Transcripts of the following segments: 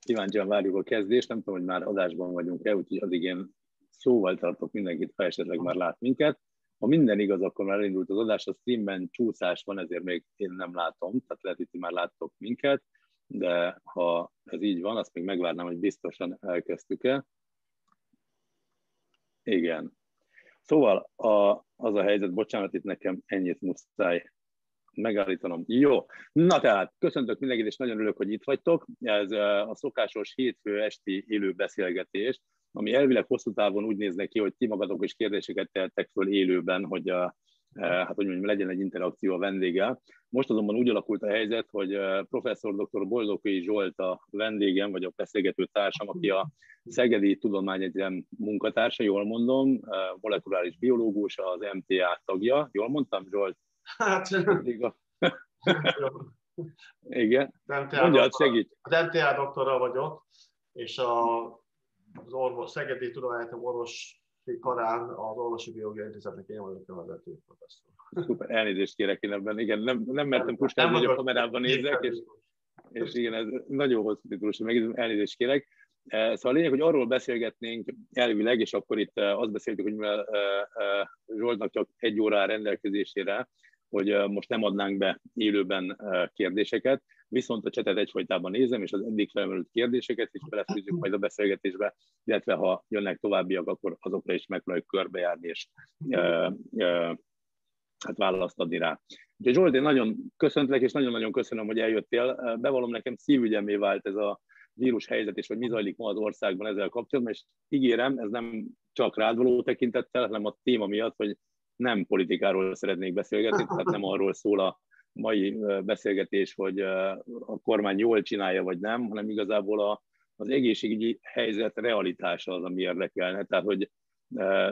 kíváncsian várjuk a kezdést, nem tudom, hogy már adásban vagyunk-e, úgyhogy addig én szóval tartok mindenkit, ha esetleg már lát minket. Ha minden igaz, akkor már elindult az adás, a streamben csúszás van, ezért még én nem látom, tehát lehet, hogy már láttok minket, de ha ez így van, azt még megvárnám, hogy biztosan elkezdtük-e. Igen. Szóval a, az a helyzet, bocsánat, itt nekem ennyit muszáj megállítanom. Jó, na tehát köszöntök mindenkit, és nagyon örülök, hogy itt vagytok. Ez a szokásos hétfő esti élő beszélgetés, ami elvileg hosszú távon úgy néz ki, hogy ti magatok is kérdéseket tehettek föl élőben, hogy a, hát hogy mondjam, legyen egy interakció a vendéggel. Most azonban úgy alakult a helyzet, hogy professzor dr. Boldogkai Zsolt a vendégem, vagy a beszélgető társam, aki a Szegedi Tudományegyetem munkatársa, jól mondom, molekuláris biológus, az MTA tagja. Jól mondtam, Zsolt? Hát, Igen. MTA Mondjad, segít. Az MTA doktora vagyok, és a, az orvos, Szegedi Tudományegyetem orvosi karán az Orvosi Biológiai Intézetnek én vagyok a vezető professzor. Szuper, elnézést kérek én ebben. Igen, nem, nem mertem puskálni, hogy a kamerában nézek, és, és igen, ez nagyon hosszú titulus, meg elnézést kérek. Eh, szóval a lényeg, hogy arról beszélgetnénk elvileg, és akkor itt eh, azt beszéltük, hogy mivel eh, Zsoltnak csak egy óra rendelkezésére, hogy most nem adnánk be élőben kérdéseket, viszont a csetet egyfolytában nézem, és az eddig felmerült kérdéseket is belefűzzük majd a beszélgetésbe, illetve ha jönnek továbbiak, akkor azokra is megpróbáljuk körbejárni, és e, e, hát választ adni rá. Úgyhogy Zsolt, én nagyon köszöntlek, és nagyon-nagyon köszönöm, hogy eljöttél. Bevallom, nekem szívügyemé vált ez a vírus helyzet, és hogy mi zajlik ma az országban ezzel kapcsolatban, és ígérem, ez nem csak rád való tekintettel, hanem a téma miatt, hogy nem politikáról szeretnék beszélgetni, tehát nem arról szól a mai beszélgetés, hogy a kormány jól csinálja, vagy nem, hanem igazából a, az egészségügyi helyzet realitása az, ami érdekelne. Tehát, hogy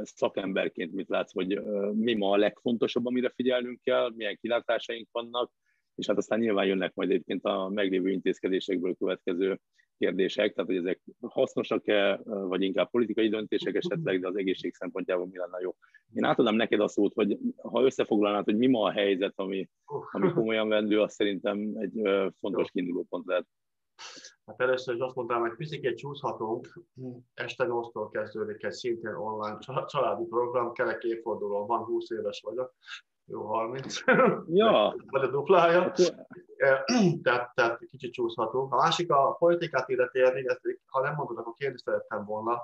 szakemberként mit látsz, hogy mi ma a legfontosabb, amire figyelnünk kell, milyen kilátásaink vannak, és hát aztán nyilván jönnek majd egyébként a meglévő intézkedésekből következő kérdések, tehát hogy ezek hasznosak-e, vagy inkább politikai döntések esetleg, de az egészség szempontjából mi lenne jó. Én átadom neked a szót, hogy ha összefoglalnád, hogy mi ma a helyzet, ami, ami komolyan vendő, az szerintem egy fontos kiinduló pont lehet. Hát először is azt mondtam, hogy picit csúszhatunk. Este 8-tól kezdődik egy szintén online családi program, kerek évforduló van, 20 éves vagyok, jó 30. Ja. Vagy a duplája. tehát, tehát kicsit csúszhatunk. A másik a politikát illeti ezt, ha nem mondod, akkor kérdést szerettem volna.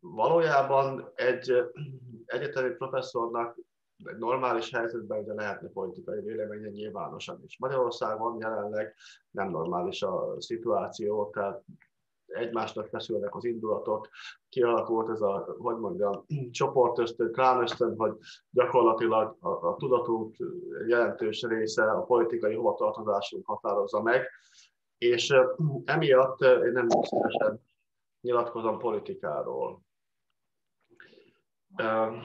Valójában egy egyetemi professzornak egy normális helyzetben ugye lehetne politikai véleménye nyilvánosan is. Magyarországon jelenleg nem normális a szituáció, tehát egymásnak feszülnek az indulatok, kialakult ez a, hogy mondjam, csoportösztön, klánösztön, hogy gyakorlatilag a, a tudatunk jelentős része a politikai hovatartozásunk határozza meg, és emiatt én nem szívesen nyilatkozom politikáról.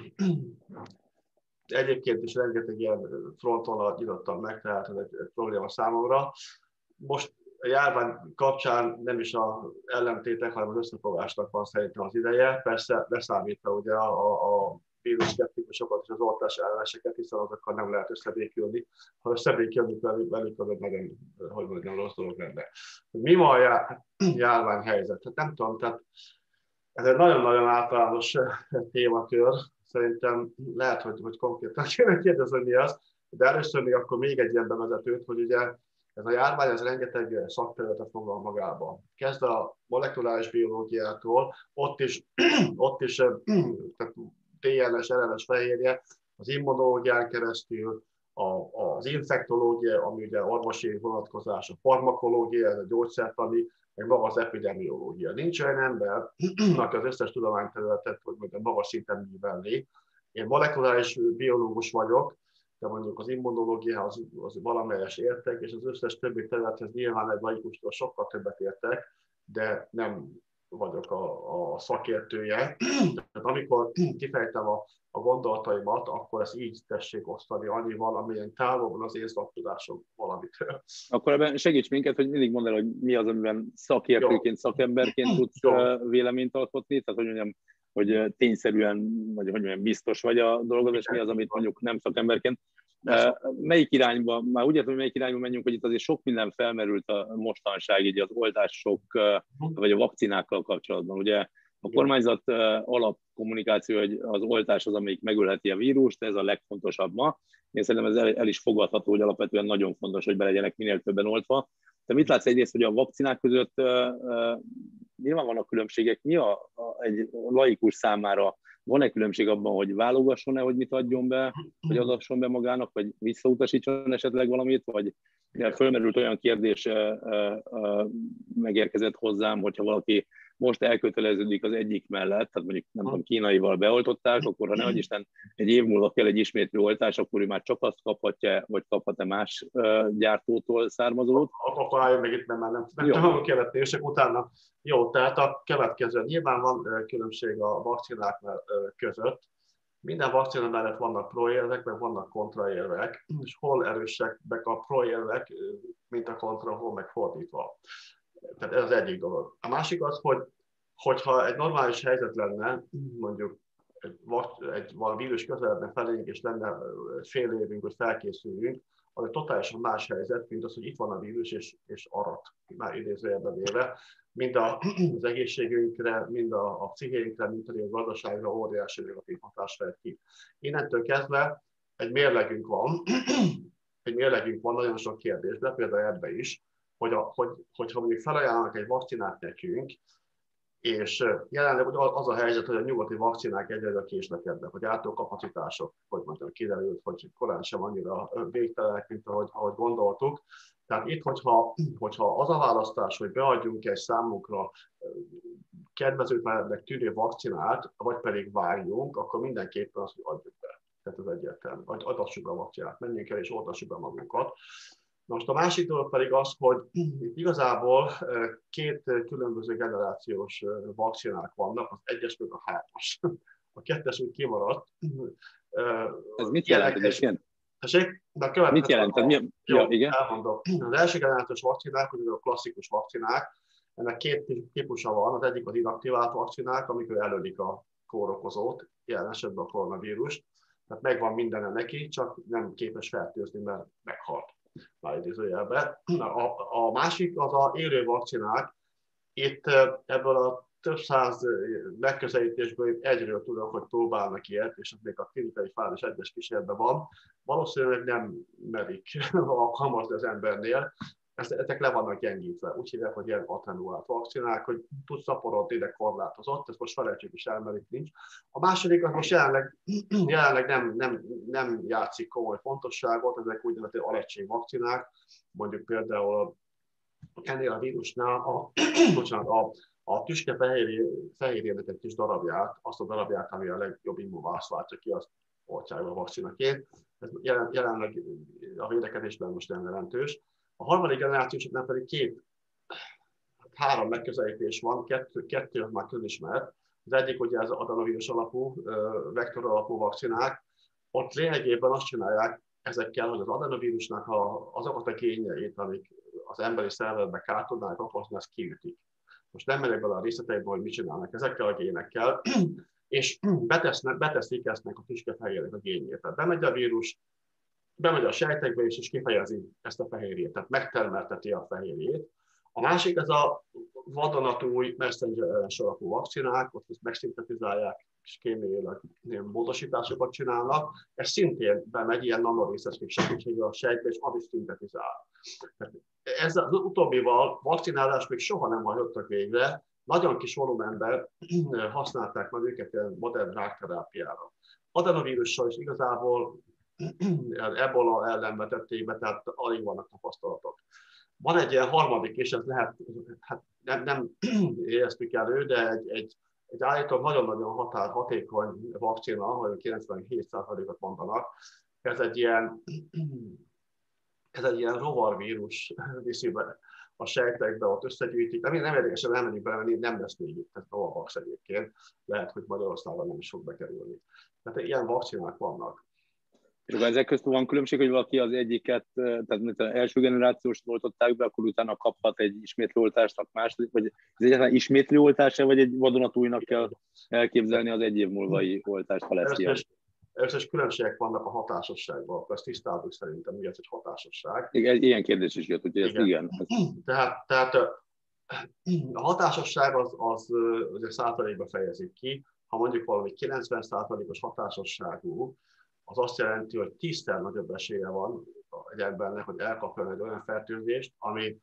Egyébként is rengeteg ilyen fronton nyitottam meg, tehát ez egy, probléma számomra. Most a járvány kapcsán nem is a ellentétek, hanem az összefogásnak van szerintem az ideje. Persze beszámítva ugye a, a vírus szkeptikusokat és az oltás elleneseket, hiszen azokkal nem lehet összebékülni. Ha összebékülni velük, velük az egy nagyon, hogy mondjam, rossz dolog lenne. Mi ma a já, járványhelyzet? Hát nem tudom, tehát ez egy nagyon-nagyon általános témakör. Szerintem lehet, hogy, hogy konkrétan kéne kérdezni, mi az, de először még akkor még egy ilyen bevezetőt, hogy ugye ez a járvány ez rengeteg szakterületet foglal magába. Kezd a molekuláris biológiától, ott is, ott is tehát TNS, RNS fehérje, az immunológián keresztül, a, az infektológia, ami ugye orvosi vonatkozás, a farmakológia, ez a gyógyszertani, meg maga az epidemiológia. Nincs olyan ember, aki az összes tudományterületet, hogy mondjam, magas szinten művelni. Én molekuláris biológus vagyok, de mondjuk az immunológia az, valamelyes értek, és az összes többi területhez nyilván egy laikustól sokkal többet értek, de nem vagyok a, a szakértője. Tehát amikor kifejtem a, a gondolataimat, akkor ezt így tessék osztani annyival, amilyen távol van az én szaktudásom valamitől. Akkor ebben segíts minket, hogy mindig mondd el, hogy mi az, amiben szakértőként, szakemberként tudsz Jó. véleményt alkotni, tehát hogy mondjam, hogy tényszerűen, vagy hogy mondjam, biztos vagy a dolgod, és mi az, amit mondjuk nem szakemberként. Melyik irányba, már úgy értem, hogy melyik irányba menjünk, hogy itt azért sok minden felmerült a mostanság, így az oltások, vagy a vakcinákkal kapcsolatban. Ugye a kormányzat alapkommunikáció, hogy az oltás az, amelyik megölheti a vírust, ez a legfontosabb ma. Én szerintem ez el, el is fogadható, hogy alapvetően nagyon fontos, hogy be legyenek minél többen oltva. De mit látsz egyrészt, hogy a vakcinák között nyilván vannak különbségek? Mi a, a, egy laikus számára van-e különbség abban, hogy válogasson-e, hogy mit adjon be, hogy adasson be magának, vagy visszautasítson esetleg valamit, vagy fölmerült olyan kérdés, megérkezett hozzám, hogyha valaki most elköteleződik az egyik mellett, tehát mondjuk nem tudom, kínaival beoltották, akkor ha nehogy Isten egy év múlva kell egy ismétlő oltás, akkor ő már csak azt kaphatja, vagy kaphat-e más gyártótól származót. Akkor álljon meg itt, mert már nem, nem tudom követések utána. Jó, tehát a következő. Nyilván van különbség a vakcinák között. Minden vakcina mellett vannak proérvek, meg vannak kontraérvek, és hol erősek a proérvek, mint a kontra, hol meg fordítva. Tehát ez az egyik dolog. A másik az, hogy hogyha egy normális helyzet lenne, mondjuk egy, egy valami vírus közeledne felénk, és lenne fél évünk, hogy felkészüljünk, az egy totálisan más helyzet, mint az, hogy itt van a vírus, és, és arat, már idézőjelben véve, mind a, az egészségünkre, mind a, a pszichénkre, mind a gazdaságra óriási negatív hatás fejt ki. Innentől kezdve egy mérlegünk van, egy mérlegünk van nagyon sok kérdésben, például ebbe is, hogy, a, hogy, hogyha mondjuk felajánlanak egy vakcinát nekünk, és jelenleg az a helyzet, hogy a nyugati vakcinák egyre késlekednek, hogy kapacitások, hogy mondjam, kiderült, hogy korán sem annyira végtelenek, mint ahogy, ahogy gondoltuk. Tehát itt, hogyha, hogyha az a választás, hogy beadjunk egy számunkra kedvezőtlenek tűnő vakcinát, vagy pedig várjunk, akkor mindenképpen azt, hogy adjuk be. Tehát ez egyértelmű. Adassuk a vakcinát, menjünk el és oltassuk be magunkat. Most a másik dolog pedig az, hogy itt igazából két különböző generációs vakcinák vannak, az egyes meg a hármas. A kettes úgy kimaradt. Ez mit jelent egyébként? Tessék? De a mit jelent? A, mi, jó, ja, igen. elmondom. Az első generációs vakcinák, ugye a klasszikus vakcinák, ennek két típusa van. Az egyik az inaktivált vakcinák, amikor elődik a kórokozót, jelen esetben a koronavírust. Tehát megvan minden neki, csak nem képes fertőzni, mert meghalt már idézőjelbe. A, a másik az a élő vakcinák. Itt ebből a több száz megközelítésből egyről tudok, hogy próbálnak ilyet, és az még a klinikai fázis egyes kísérletben van. Valószínűleg nem merik alkalmazni az embernél, ezek le vannak gyengítve. Úgy hívják, hogy ilyen attenuált vakcinák, hogy tud szaporodni, de korlátozott, ez most felejtsük is el, mert nincs. A második az most jelenleg, jelenleg nem, nem, nem játszik komoly fontosságot, ezek úgynevezett alegység vakcinák, mondjuk például ennél a vírusnál a, bocsánat, a, a tüske fehérjének egy kis darabját, azt a darabját, ami a legjobb immunválaszt váltja ki, azt oltják a vakcinaként. Ez jelen, jelenleg a védekezésben most nem jelentős. A harmadik generációsoknál pedig két, három megközelítés van, kettő, kettő már közismert. Az egyik ugye az adenovírus alapú, vektor alapú vakcinák. Ott lényegében azt csinálják ezekkel, hogy az adenovírusnak a, azokat a kényeit, amik az emberi szervezetbe kárt tudnának okozni, azt kiütik. Most nem megyek bele a részleteibe, hogy mit csinálnak ezekkel a génekkel, és betesznek, beteszik esznek a tüskefehérnek a génjét. Tehát bemegy a vírus, bemegy a sejtekbe is, és kifejezi ezt a fehérjét, tehát megtermelteti a fehérjét. A másik ez a vadonatúj messenger alapú vakcinák, ott ezt megszintetizálják, és kémiailag módosításokat csinálnak. Ez szintén bemegy ilyen nanorészecskés segítségével a sejtbe, és az is szintetizál. Ez az utóbbival vakcinálás még soha nem hajtottak végre, nagyon kis volumenben használták meg őket ilyen modern rákterápiára. Adenovírussal is igazából ebola ellen vetették be, tehát alig vannak tapasztalatok. Van egy ilyen harmadik, és ez lehet, hát nem, nem éreztük elő, de egy, egy, egy állítólag nagyon-nagyon határ, hatékony vakcina, hogy 97%-ot mondanak. Ez egy ilyen, ez egy ilyen rovarvírus viszi be a sejtekbe, ott összegyűjtik. Nem, nem érdekesen elmenjük bele, mert nem lesz még itt, ez a egyébként. Lehet, hogy Magyarországon nem is fog bekerülni. Tehát ilyen vakcinák vannak. És akkor ezek között van különbség, hogy valaki az egyiket, tehát mint az első generációs oltották be, akkor utána kaphat egy ismétlőoltást, második, vagy ez egyáltalán ismétlőoltás vagy egy vadonatújnak kell elképzelni az egy év múlvai oltást, ha lesz ilyen? Is különbségek vannak a hatásosságban, akkor ezt tisztázunk szerintem, mi az, hogy hatásosság. Igen, ilyen kérdés is jött, úgyhogy igen. igen. Tehát, tehát a hatásosság az, az az százalékba fejezik ki. Ha mondjuk valami 90 százalékos hatásosságú, az azt jelenti, hogy tízszer nagyobb esélye van egy embernek, hogy elkapjon egy olyan fertőzést, ami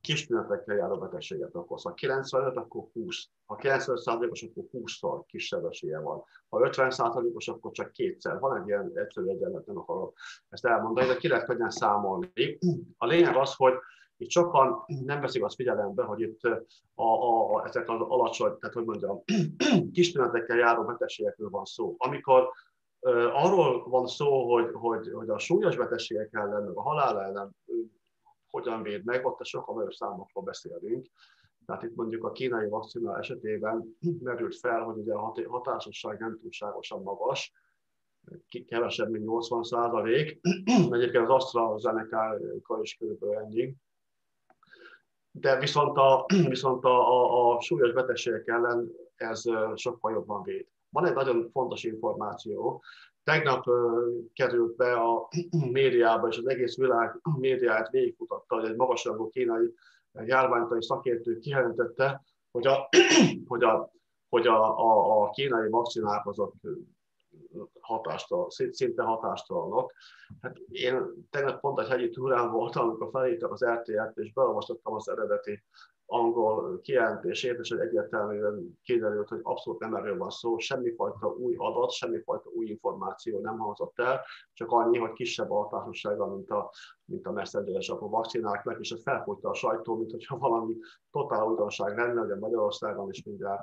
kis tünetekkel járó betegséget okoz. Ha 95, akkor 20. Ha 95%-os, akkor 20-szor kisebb esélye van. Ha 50%-os, akkor csak kétszer. Van egy ilyen egyszerű egyenlet, nem akarok ezt elmondani, de ki lehet könnyen számolni. A lényeg az, hogy itt sokan nem veszik azt figyelembe, hogy itt a, a, a, ezek az alacsony, tehát hogy mondjam, kis tünetekkel járó betegségekről van szó. Amikor arról van szó, hogy, hogy, hogy a súlyos betegségek ellen, a halál ellen hogyan véd meg, ott a sokkal nagyobb számokról beszélünk. Tehát itt mondjuk a kínai vakcina esetében merült fel, hogy ugye a hatásosság nem túlságosan magas, kevesebb, mint 80 százalék. Egyébként az AstraZeneca is körülbelül ennyi. De viszont a, viszont a, a, a súlyos betegségek ellen ez sokkal jobban véd. Van egy nagyon fontos információ, Tegnap került be a médiába, és az egész világ médiáját végigfutatta, hogy egy magasrangú kínai járványtai szakértő kijelentette, hogy a, hogy a, hogy a, a, a kínai vakcinák azok hatástalan, szinte hatástalanok. Hát én tegnap pont egy hegyi túrán voltam, amikor felírtam az RTL-t, és beolvastam az eredeti angol kijelentését, és egyértelműen kiderült, hogy abszolút nem erről van szó, semmifajta új adat, semmifajta új információ nem hangzott el, csak annyi, hogy kisebb a hatásossága, mint a, mint a messengeres a vakcináknak, és ez felfogta a sajtó, mint hogyha valami totál újdonság lenne, hogy a Magyarországon is mindjárt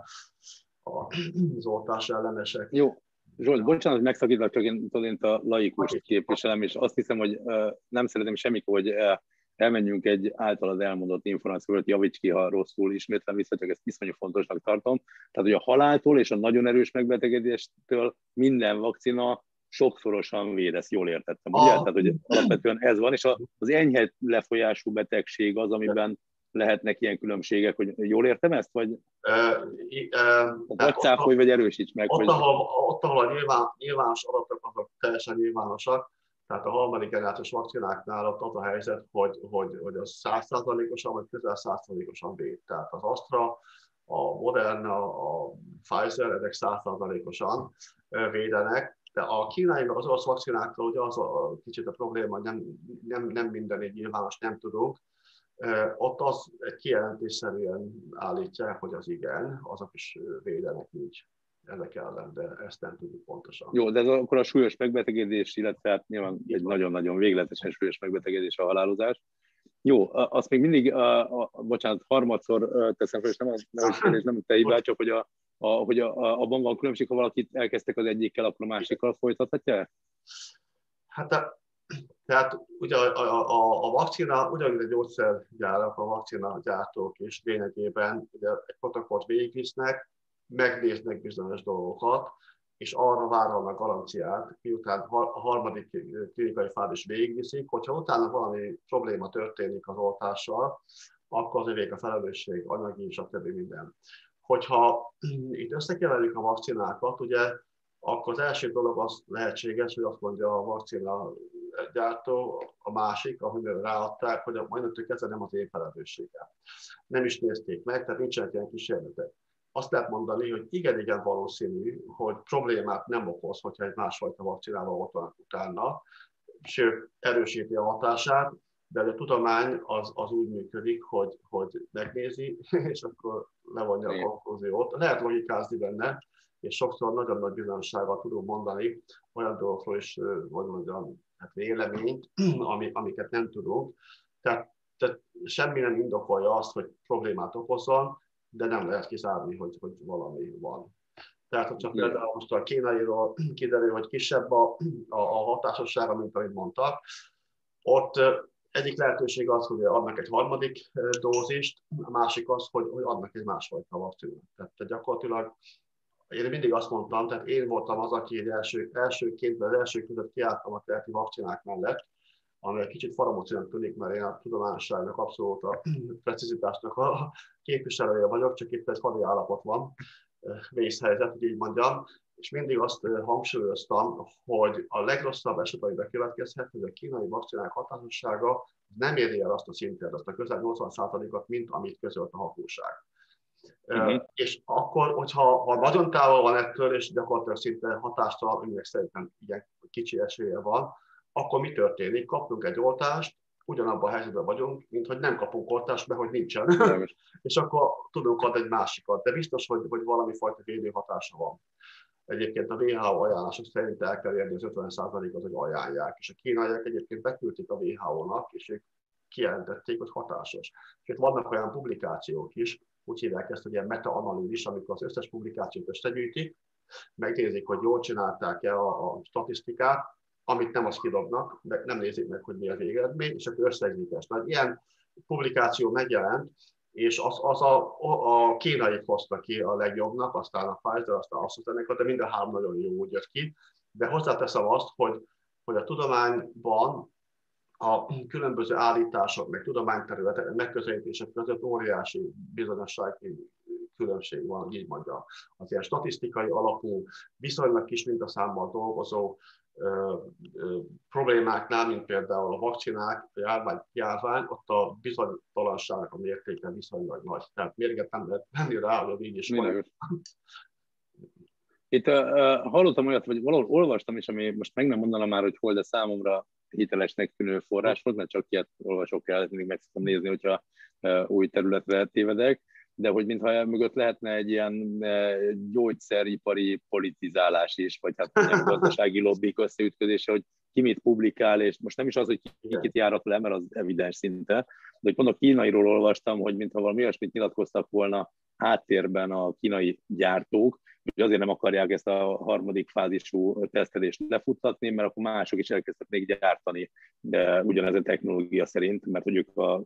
az oltás ellenesek. Jó, Zsolt, bocsánat, hogy megszakítlak, csak én, én a laikus képviselem, és azt hiszem, hogy uh, nem szeretem semmikor, hogy uh, elmenjünk egy általad elmondott információt, javíts ki, ha rosszul ismétlem vissza, csak ezt iszonyú fontosnak tartom. Tehát, hogy a haláltól és a nagyon erős megbetegedéstől minden vakcina sokszorosan véd, ezt jól értettem, ugye? Ah. Tehát, hogy alapvetően ez van, és az enyhe lefolyású betegség az, amiben lehetnek ilyen különbségek, hogy jól értem ezt, vagy, uh, uh, vagy cáfolj, vagy erősíts meg. Ott, hogy... ahol, ott, ahol a nyilván, nyilvános adatok azok teljesen nyilvánosak, tehát a harmadik generációs vakcináknál ott az a helyzet, hogy, hogy, hogy az százszázalékosan vagy közel százszázalékosan véd. Tehát az Astra, a Moderna, a Pfizer, ezek százszázalékosan védenek, de a kínai meg az orosz vakcinákkal ugye az a kicsit a probléma, hogy nem, nem, nem minden egy nyilvános nem tudunk. Ott az kijelentésszerűen állítják, hogy az igen, azok is védenek így ezek ellen, de ezt nem tudjuk pontosan. Jó, de ez akkor a súlyos megbetegedés, illetve hát nyilván egy nagyon-nagyon végletesen súlyos megbetegedés a halálozás. Jó, azt még mindig, a, a, bocsánat, harmadszor teszem fel, és nem, nem, kérdés, nem te hibál, csak hogy, a, a, hogy a, a, abban van különbség, ha valakit elkezdtek az egyikkel, akkor a másikkal folytathatja? Hát a, tehát ugye a, a, a, a vakcina, ugyanúgy a gyógyszergyárak, a vakcina gyártók is lényegében ugye egy protokollt végigvisznek, megnéznek bizonyos dolgokat, és arra várhatnak garanciát, miután a harmadik klinikai fád is végigviszik, hogyha utána valami probléma történik az oltással, akkor az övék a felelősség, anyagi a többi minden. Hogyha itt összekeverjük a vakcinákat, ugye akkor az első dolog az lehetséges, hogy azt mondja a vakcina gyártó, a másik, amivel ráadták, hogy majd kezdve nem az én felelősségem. Nem is nézték meg, tehát nincsenek ilyen kísérletek azt lehet mondani, hogy igen-igen valószínű, hogy problémát nem okoz, hogyha egy másfajta vakcinával ott van utána, sőt, erősíti a hatását, de a tudomány az, az úgy működik, hogy, hogy megnézi, és akkor levonja a konklúziót. Lehet logikázni benne, és sokszor nagyon nagy bizonyossággal tudunk mondani olyan dolgokról is, hogy mondjam, hát véleményt, ami, amiket nem tudunk. Tehát, tehát semmi nem indokolja azt, hogy problémát okozzon, de nem lehet kizárni, hogy, hogy valami van. Tehát, hogyha például most a kínairól kiderül, hogy kisebb a, a, a hatásossága, mint amit mondtak, ott egyik lehetőség az, hogy adnak egy harmadik dózist, a másik az, hogy, hogy adnak egy másfajta vakcinát. Tehát gyakorlatilag én mindig azt mondtam, tehát én voltam az, aki első, elsőként, az első között kiálltam a kreatív vakcinák mellett, ami egy kicsit faramocinak tűnik, mert én a tudományosságnak abszolút a precizitásnak a képviselője vagyok, csak itt egy hadi állapot van, vészhelyzet, hogy így mondjam. és mindig azt hangsúlyoztam, hogy a legrosszabb eset, ami bekövetkezhet, hogy a kínai vakcinák hatásossága nem éri el azt a szintet, azt a közel 80%-ot, mint amit közölt a hatóság. Uh-huh. És akkor, hogyha ha nagyon távol van ettől, és gyakorlatilag szinte hatástalan, aminek szerintem igen kicsi esélye van, akkor mi történik? Kapunk egy oltást, ugyanabban a helyzetben vagyunk, mint hogy nem kapunk oltást, mert hogy nincsen. és akkor tudunk adni egy másikat. De biztos, hogy, hogy valami fajta védő hatása van. Egyébként a WHO ajánlások szerint el kell érni az 50%-ot, hogy ajánlják. És a kínaiak egyébként beküldték a WHO-nak, és ők kijelentették, hogy hatásos. És itt vannak olyan publikációk is, úgy hívják ezt, hogy ilyen meta-analízis, amikor az összes publikációt összegyűjtik, megnézik, hogy jól csinálták-e a, a statisztikát, amit nem azt kidobnak, de nem nézik meg, hogy mi a végeredmény, és akkor összegzik ezt. Mert ilyen publikáció megjelent, és az, az a, a kínai hozta ki a legjobbnak, aztán a Pfizer, aztán AstraZeneca, de mind a három nagyon jó úgy jött ki. De hozzáteszem azt, hogy, hogy a tudományban a különböző állítások, meg tudományterületek, megközelítések között óriási bizonyossági különbség van, így mondja. Az ilyen statisztikai alapú, viszonylag kis mintaszámmal dolgozó problémáknál, mint például a vakcinák, a járvány, járvány, ott a bizonytalanságnak a mértéke viszonylag nagy. Tehát mérget nem lehet venni rá, hogy így is van. Itt uh, hallottam olyat, vagy valahol olvastam is, ami most meg nem mondanám már, hogy hol, de számomra hitelesnek tűnő forrás volt, mert csak ilyet olvasok el, mindig meg szoktam nézni, hogyha új területre tévedek, de hogy mintha mögött lehetne egy ilyen gyógyszeripari politizálás is, vagy hát ilyen gazdasági lobbik összeütközése, hogy ki mit publikál, és most nem is az, hogy ki kit járat le, mert az evidens szinte, de hogy pont a kínairól olvastam, hogy mintha valami olyasmit nyilatkoztak volna háttérben a kínai gyártók, hogy azért nem akarják ezt a harmadik fázisú tesztelést lefuttatni, mert akkor mások is elkezdtek még gyártani de ugyanezen technológia szerint, mert hogy ők a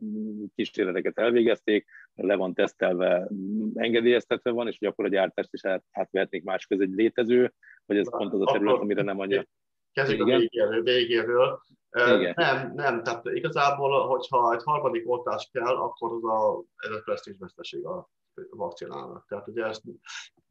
kísérleteket elvégezték, le van tesztelve, engedélyeztetve van, és hogy akkor a gyártást is át, átvehetnék más között egy létező, vagy ez Na, pont az a terület, amire nem annyira. Kezdjük a végéről. végéről. Igen. Nem, nem, tehát igazából, hogyha egy harmadik oltás kell, akkor az a, ez a presztízsveszteség a vakcinának. Tehát ugye ezt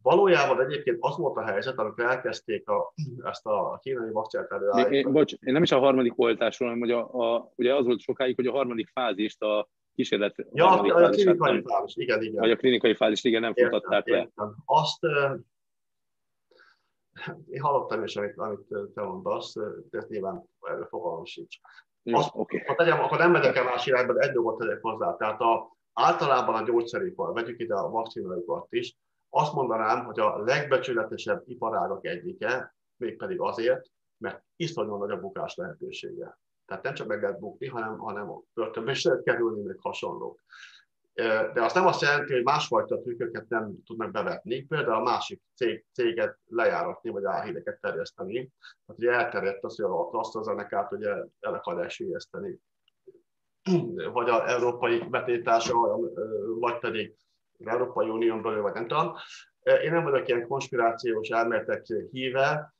valójában egyébként az volt a helyzet, amikor elkezdték a, ezt a kínai vakcinát előállítani. Én, bocs, én nem is a harmadik oltásról, hanem hogy a, a, ugye az volt sokáig, hogy a harmadik fázist a kísérlet... Ja, a, a, a klinikai fázis, igen, igen. Vagy a klinikai fázis, igen, nem futatták le. Azt, én hallottam is, amit, amit te mondasz, de ez nyilván erről fogalmam sincs. Azt, okay. ha tegyem, akkor nem megyek el más irányba, de egy dolgot tegyek hozzá. Tehát a, általában a gyógyszeripar, vegyük ide a vakcinaipart is, azt mondanám, hogy a legbecsületesebb iparágak egyike, mégpedig azért, mert iszonyú nagy a bukás lehetősége. Tehát nem csak meg lehet bukni, hanem, hanem a börtönbe is lehet kerülni, meg hasonlók. De azt nem azt jelenti, hogy másfajta trükköket nem tudnak bevetni, például a másik cég, céget lejáratni, vagy álhíreket terjeszteni. Tehát ugye elterjedt az, hogy az AstraZeneca-t ugye el akarják sülyezteni vagy az európai betétása, vagy pedig az Európai Unión belül, vagy nem tudom. Én nem vagyok ilyen konspirációs elméletek híve,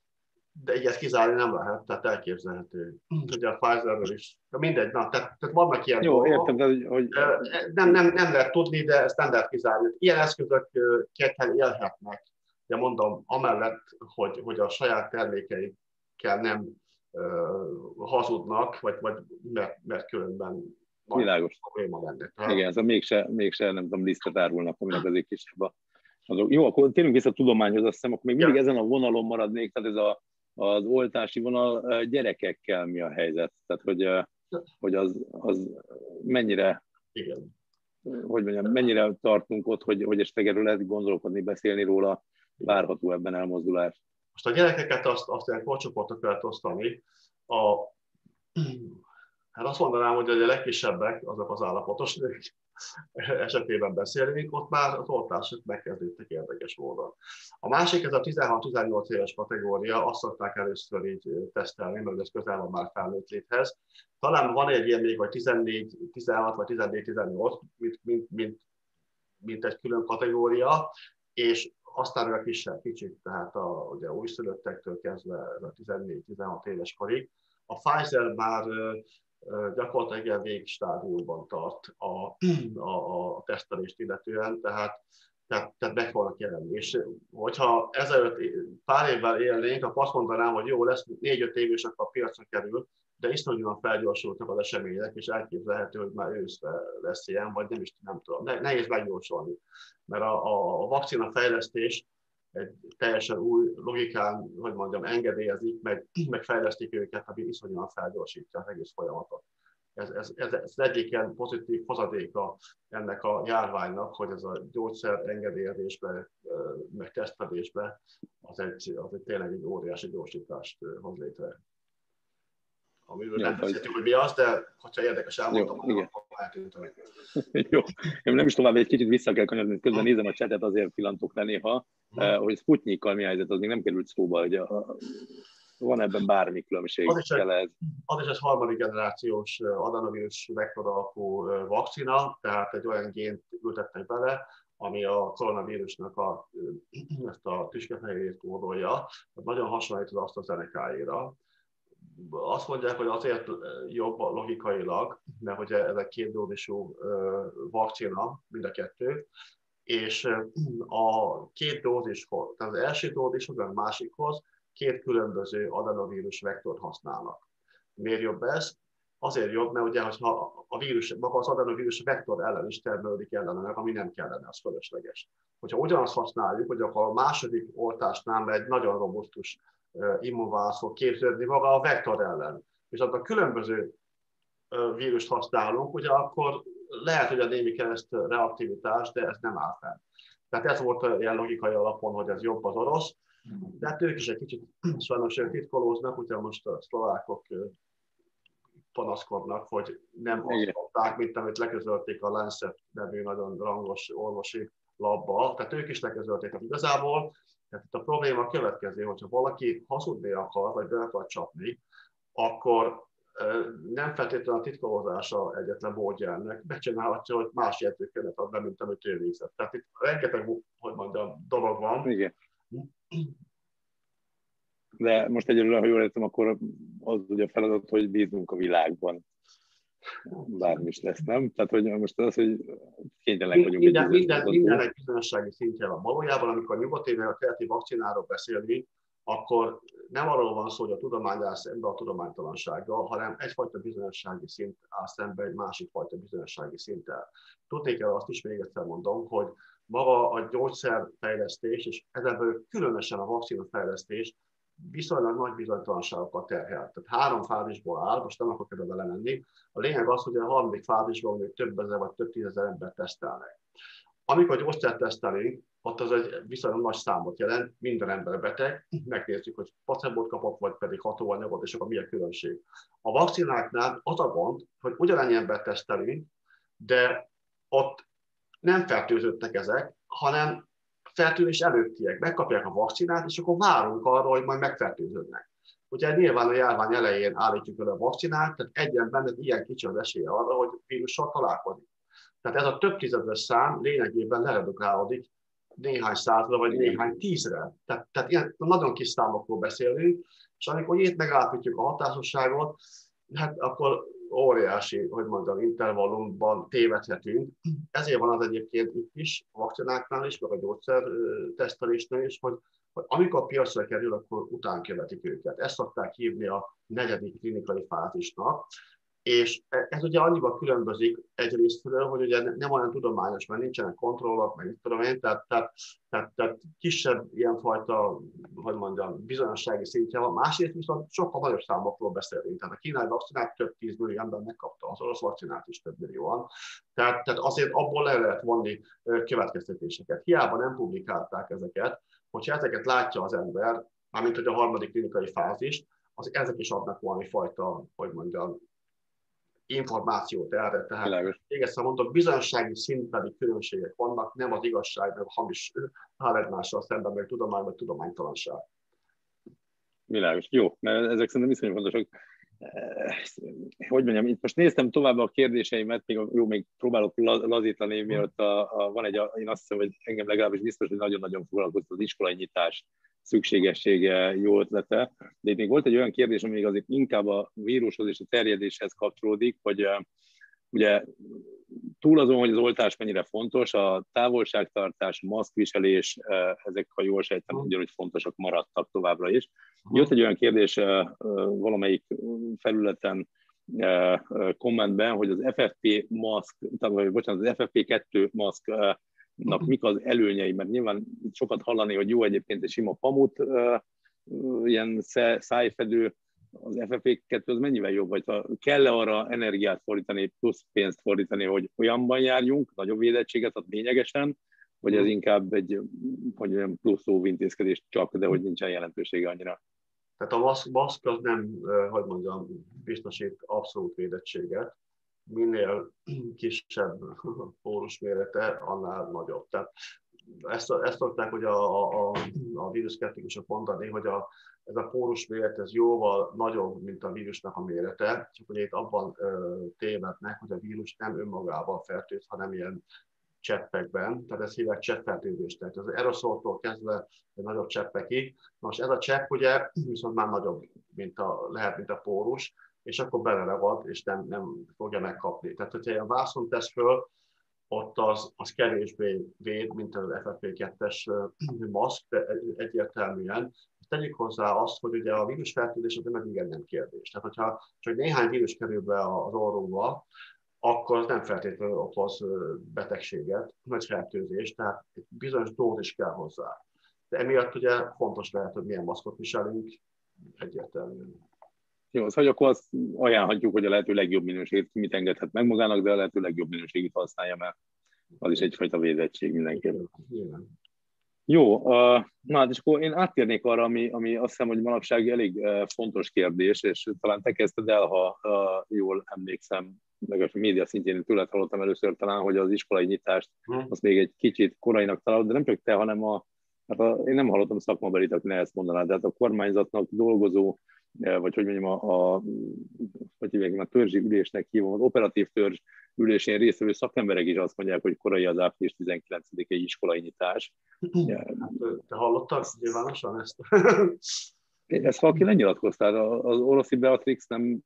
de ilyet kizárni nem lehet, tehát elképzelhető. Ugye a Pfizerről is. De mindegy, na, tehát, tehát vannak ilyen Jó, dolgok. értem, de hogy... Nem, nem, nem lehet tudni, de ezt nem lehet kizárni. Ilyen eszközök kéthen élhetnek. De mondom, amellett, hogy, hogy a saját termékeikkel nem hazudnak, vagy, vagy mert, mert különben Világos. probléma lenne. Igen, ez a mégse, mégse, nem tudom, lisztet árulnak, aminek azért kisebb a azok. Jó, akkor térjünk vissza a tudományhoz, azt hiszem, akkor még mindig ja. ezen a vonalon maradnék, tehát ez a, az oltási vonal gyerekekkel mi a helyzet? Tehát, hogy, hogy az, az mennyire, Igen. hogy mondjam, mennyire tartunk ott, hogy, hogy esetleg erről lehet gondolkodni, beszélni róla, várható ebben elmozdulás? Most a gyerekeket azt, azt ilyen korcsoportok lehet osztani. A, hát azt mondanám, hogy a legkisebbek, azok az állapotos nők esetében beszélünk, ott már az oltások megkezdődtek érdekes módon. A másik, ez a 16-18 éves kategória, azt szokták először így tesztelni, mert ez közel van már felnőtt léthez. Talán van egy ilyen még, hogy 14-16 vagy 14-18, mint, mint, mint, mint egy külön kategória, és aztán a kisebb kicsit, tehát a, ugye újszülöttektől kezdve a 14-16 éves korig. A Pfizer már gyakorlatilag ilyen végstádiumban tart a, a, a tesztelést illetően, tehát tehát, tehát meg fognak jelenni. És hogyha ezelőtt pár évvel élnénk, akkor azt mondanám, hogy jó, lesz négy-öt év, és akkor a piacra kerül, de iszonyúan felgyorsultak az események, és elképzelhető, hogy már őszre lesz ilyen, vagy nem is nem tudom. Ne, nehéz megjósolni, mert a, a, a vakcina fejlesztés egy teljesen új logikán, hogy mondjam, engedélyezik, meg, meg fejlesztik őket, ami iszonyúan felgyorsítja az egész folyamatot. Ez, ez, ez, ez egyik ilyen pozitív hozadéka ennek a járványnak, hogy ez a gyógyszer engedélyezésbe, meg tesztelésbe az egy, az egy tényleg egy óriási gyorsítást hoz létre amiről nem beszéltünk, hogy mi az, de ha érdekes elmondom, Jó, igen. akkor Jó, én nem is tovább, egy kicsit vissza kell kanyarodni, közben nézem a csetet, azért pillantok le néha, uh, hogy Sputnikkal mi helyzet, az még nem került szóba, hogy a, van ebben bármi különbség? Az is, egy, az is egy harmadik generációs adenovírus vektor alapú vakcina, tehát egy olyan gént ültettek bele, ami a koronavírusnak a, ezt a tüskefehérjét kódolja, nagyon hasonlít az AstraZeneca-ra azt mondják, hogy azért jobb logikailag, mert hogy ezek két dózisú vakcina, mind a kettő, és a két dózishoz, tehát az első dózishoz, a másikhoz két különböző adenovírus vektort használnak. Miért jobb ez? Azért jobb, mert ugye, hogyha a vírus, maga az adenovírus vektor ellen is termelődik ellenek, ami nem kellene, az fölösleges. Hogyha ugyanazt használjuk, hogy akkor a második oltásnál egy nagyon robusztus immunválasz fog képződni maga a vektor ellen. És a különböző vírust használunk, ugye akkor lehet, hogy a némi kereszt reaktivitás, de ez nem áll fel. Tehát ez volt ilyen logikai alapon, hogy ez jobb az orosz, de hát ők is egy kicsit sajnos titkolóznak, ugye most a szlovákok panaszkodnak, hogy nem azt mondták, mint amit leközölték a Lancet nevű nagyon rangos orvosi labba, tehát ők is leközölték. Tehát igazából tehát itt a probléma a következő, hogyha valaki hazudni akar, vagy be akar csapni, akkor nem feltétlenül a titkolózása egyetlen módja ennek, megcsinálhatja, hogy más jegyzőkönyvet ad be, mint amit ő végzett. Tehát itt rengeteg, hogy mondjam, dolog van. Igen. De most egyelőre, ha jól értem, akkor az ugye a feladat, hogy bízunk a világban bármi is lesz, nem? Tehát, hogy most az, hogy kénytelenek vagyunk. Minden, minden, minden egy bizonyossági szintje van. Valójában, amikor a nyugati a keleti vakcináról beszélünk, akkor nem arról van szó, hogy a tudomány áll szembe a tudománytalansággal, hanem egyfajta bizonyossági szint áll szembe egy másik fajta bizonyossági szinttel. Tudni kell azt is még egyszer mondom, hogy maga a gyógyszerfejlesztés, és ezen különösen a vakcinafejlesztés viszonylag nagy bizonytalanságokat terhel. Tehát három fázisból áll, most nem akarok ebbe belemenni. A lényeg az, hogy a harmadik fázisban mondjuk több ezer vagy több tízezer ember tesztelnek. Amikor gyógyszert tesztelünk, ott az egy viszonylag nagy számot jelent, minden ember beteg, megnézzük, hogy placebot kapott, vagy pedig hatóanyagot, és akkor mi a különbség. A vakcináknál az a gond, hogy ugyanannyi ember tesztelünk, de ott nem fertőzöttek ezek, hanem fertőzés előttiek, megkapják a vakcinát, és akkor várunk arra, hogy majd megfertőződnek. Ugye nyilván a járvány elején állítjuk el a vakcinát, tehát egyen benne ilyen kicsi az esélye arra, hogy vírussal találkozik. Tehát ez a több tízezres szám lényegében leredukálódik néhány százra, vagy néhány tízre. Tehát, tehát ilyen nagyon kis számokról beszélünk, és amikor itt megállapítjuk a hatásosságot, hát akkor óriási, hogy mondjam, intervallumban tévedhetünk. Ezért van az egyébként itt is, a vakcináknál is, meg a gyógyszer tesztelésnél is, hogy, hogy amikor piacra kerül, akkor után követik őket. Ezt szokták hívni a negyedik klinikai fázisnak, és ez ugye annyiban különbözik egyrésztről, hogy ugye nem olyan tudományos, mert nincsenek kontrollok, meg tudom én, tehát, tehát, tehát, tehát kisebb ilyenfajta, hogy mondjam, bizonyossági szintje van. Másrészt viszont sokkal nagyobb számokról beszélünk. Tehát a kínai vakcinát több tíz millió ember megkapta, az orosz vakcinát is több millióan. Tehát, tehát azért abból le lehet vonni következtetéseket. Hiába nem publikálták ezeket, hogyha ezeket látja az ember, mármint hogy a harmadik klinikai fázis, az ezek is adnak valami fajta, hogy mondjam, információt erre. Tehát még egyszer mondom, bizonyossági szintbeli különbségek vannak, nem az igazság, meg a hamis áll egymással szemben, meg tudomány, vagy tudománytalanság. Világos. Jó, mert ezek szerintem viszonylag fontosak. Eh, hogy mondjam, itt most néztem tovább a kérdéseimet, még, jó, még próbálok lazítani, mielőtt a, a, van egy, én azt hiszem, hogy engem legalábbis biztos, hogy nagyon-nagyon foglalkoztat az iskolai nyitás szükségessége jó ötlete. De itt még volt egy olyan kérdés, ami még azért inkább a vírushoz és a terjedéshez kapcsolódik, hogy ugye túl azon, hogy az oltás mennyire fontos, a távolságtartás, maszkviselés, ezek, ha jól sejtem, ugyanúgy fontosak maradtak továbbra is. Jött egy olyan kérdés valamelyik felületen, kommentben, hogy az FFP maszk, vagy bocsánat, az FFP2 maszknak mik az előnyei, mert nyilván sokat hallani, hogy jó egyébként egy sima pamut, ilyen szájfedő, az FFP2 az mennyivel jobb, vagy ha kell-e arra energiát fordítani, plusz pénzt fordítani, hogy olyanban járjunk, nagyobb védettséget ad lényegesen, vagy ez inkább egy hogy olyan plusz óvintézkedés csak, de hogy nincsen jelentősége annyira. Tehát a maszk, maszk az nem, hogy mondjam, biztosít abszolút védettséget. Minél kisebb pórus mérete, annál nagyobb. Tehát ezt, ezt szokták, hogy a, a, a víruszkeptikusok mondani, hogy a, ez a pórus méret ez jóval nagyobb, mint a vírusnak a mérete, csak hogy itt abban ö, tévednek, hogy a vírus nem önmagában fertőz, hanem ilyen cseppekben, tehát ez hívják cseppfertőzést, tehát az aeroszoltól kezdve egy nagyobb cseppekig. Most ez a csepp ugye viszont már nagyobb, mint a, lehet, mint a pórus, és akkor beleragad, és nem, nem fogja megkapni. Tehát, hogyha ilyen vászon tesz föl, ott az, az kevésbé véd, mint az FFP2-es maszk, de egyértelműen. Tegyük hozzá azt, hogy ugye a vírusfertőzés az nem igen nem kérdés. Tehát, hogyha csak néhány vírus kerül be az orrunkba, akkor az nem feltétlenül okoz betegséget, nagy fertőzést, tehát egy bizonyos dózis kell hozzá. De emiatt ugye fontos lehet, hogy milyen maszkot viselünk, egyértelműen. Jó, szóval akkor azt ajánlhatjuk, hogy a lehető legjobb minőségét mit engedhet meg magának, de a lehető legjobb minőségét használja, mert az is egyfajta védettség mindenképp. Jó, na hát és akkor én áttérnék arra, ami, ami azt hiszem, hogy manapság elég fontos kérdés, és talán te kezdted el, ha jól emlékszem, legalábbis a média szintjén tőled hallottam először talán, hogy az iskolai nyitást hm. azt még egy kicsit korainak találod, de nem csak te, hanem a, hát a, én nem hallottam szakmabelit, aki ne ezt mondaná, de hát a kormányzatnak dolgozó vagy hogy mondjam, a, a, hogy hívják, a törzsi ülésnek hívom, az operatív törzs ülésén résztvevő szakemberek is azt mondják, hogy korai az április 19-i iskolai nyitás. Hát, te hallottad nyilvánosan ezt? ezt valaki lenyilatkoztál, az oroszi Beatrix nem,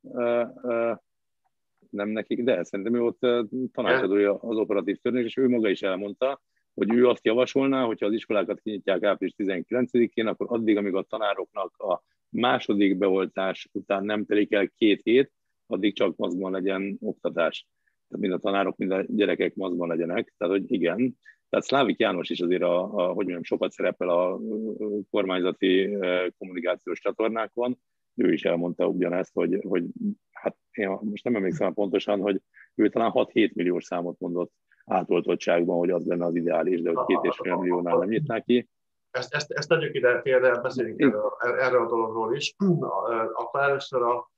nem nekik, de szerintem ő ott tanácsadója az operatív törvények, és ő maga is elmondta, hogy ő azt javasolná, hogyha az iskolákat kinyitják április 19-én, akkor addig, amíg a tanároknak a második beoltás után nem telik el két hét, addig csak maszkban legyen oktatás. Tehát mind a tanárok, mind a gyerekek maszkban legyenek. Tehát, hogy igen. Tehát Szlávik János is azért, a, a, hogy mondjam, sokat szerepel a kormányzati kommunikációs csatornákon. Ő is elmondta ugyanezt, hogy, hogy hát én most nem emlékszem pontosan, hogy ő talán 6-7 milliós számot mondott átoltottságban, hogy az lenne az ideális, de hogy két és fél milliónál nem nyitná ki ezt, ezt, ezt tegyük ide félre, beszéljünk erről, erről a dologról is. Akkor először a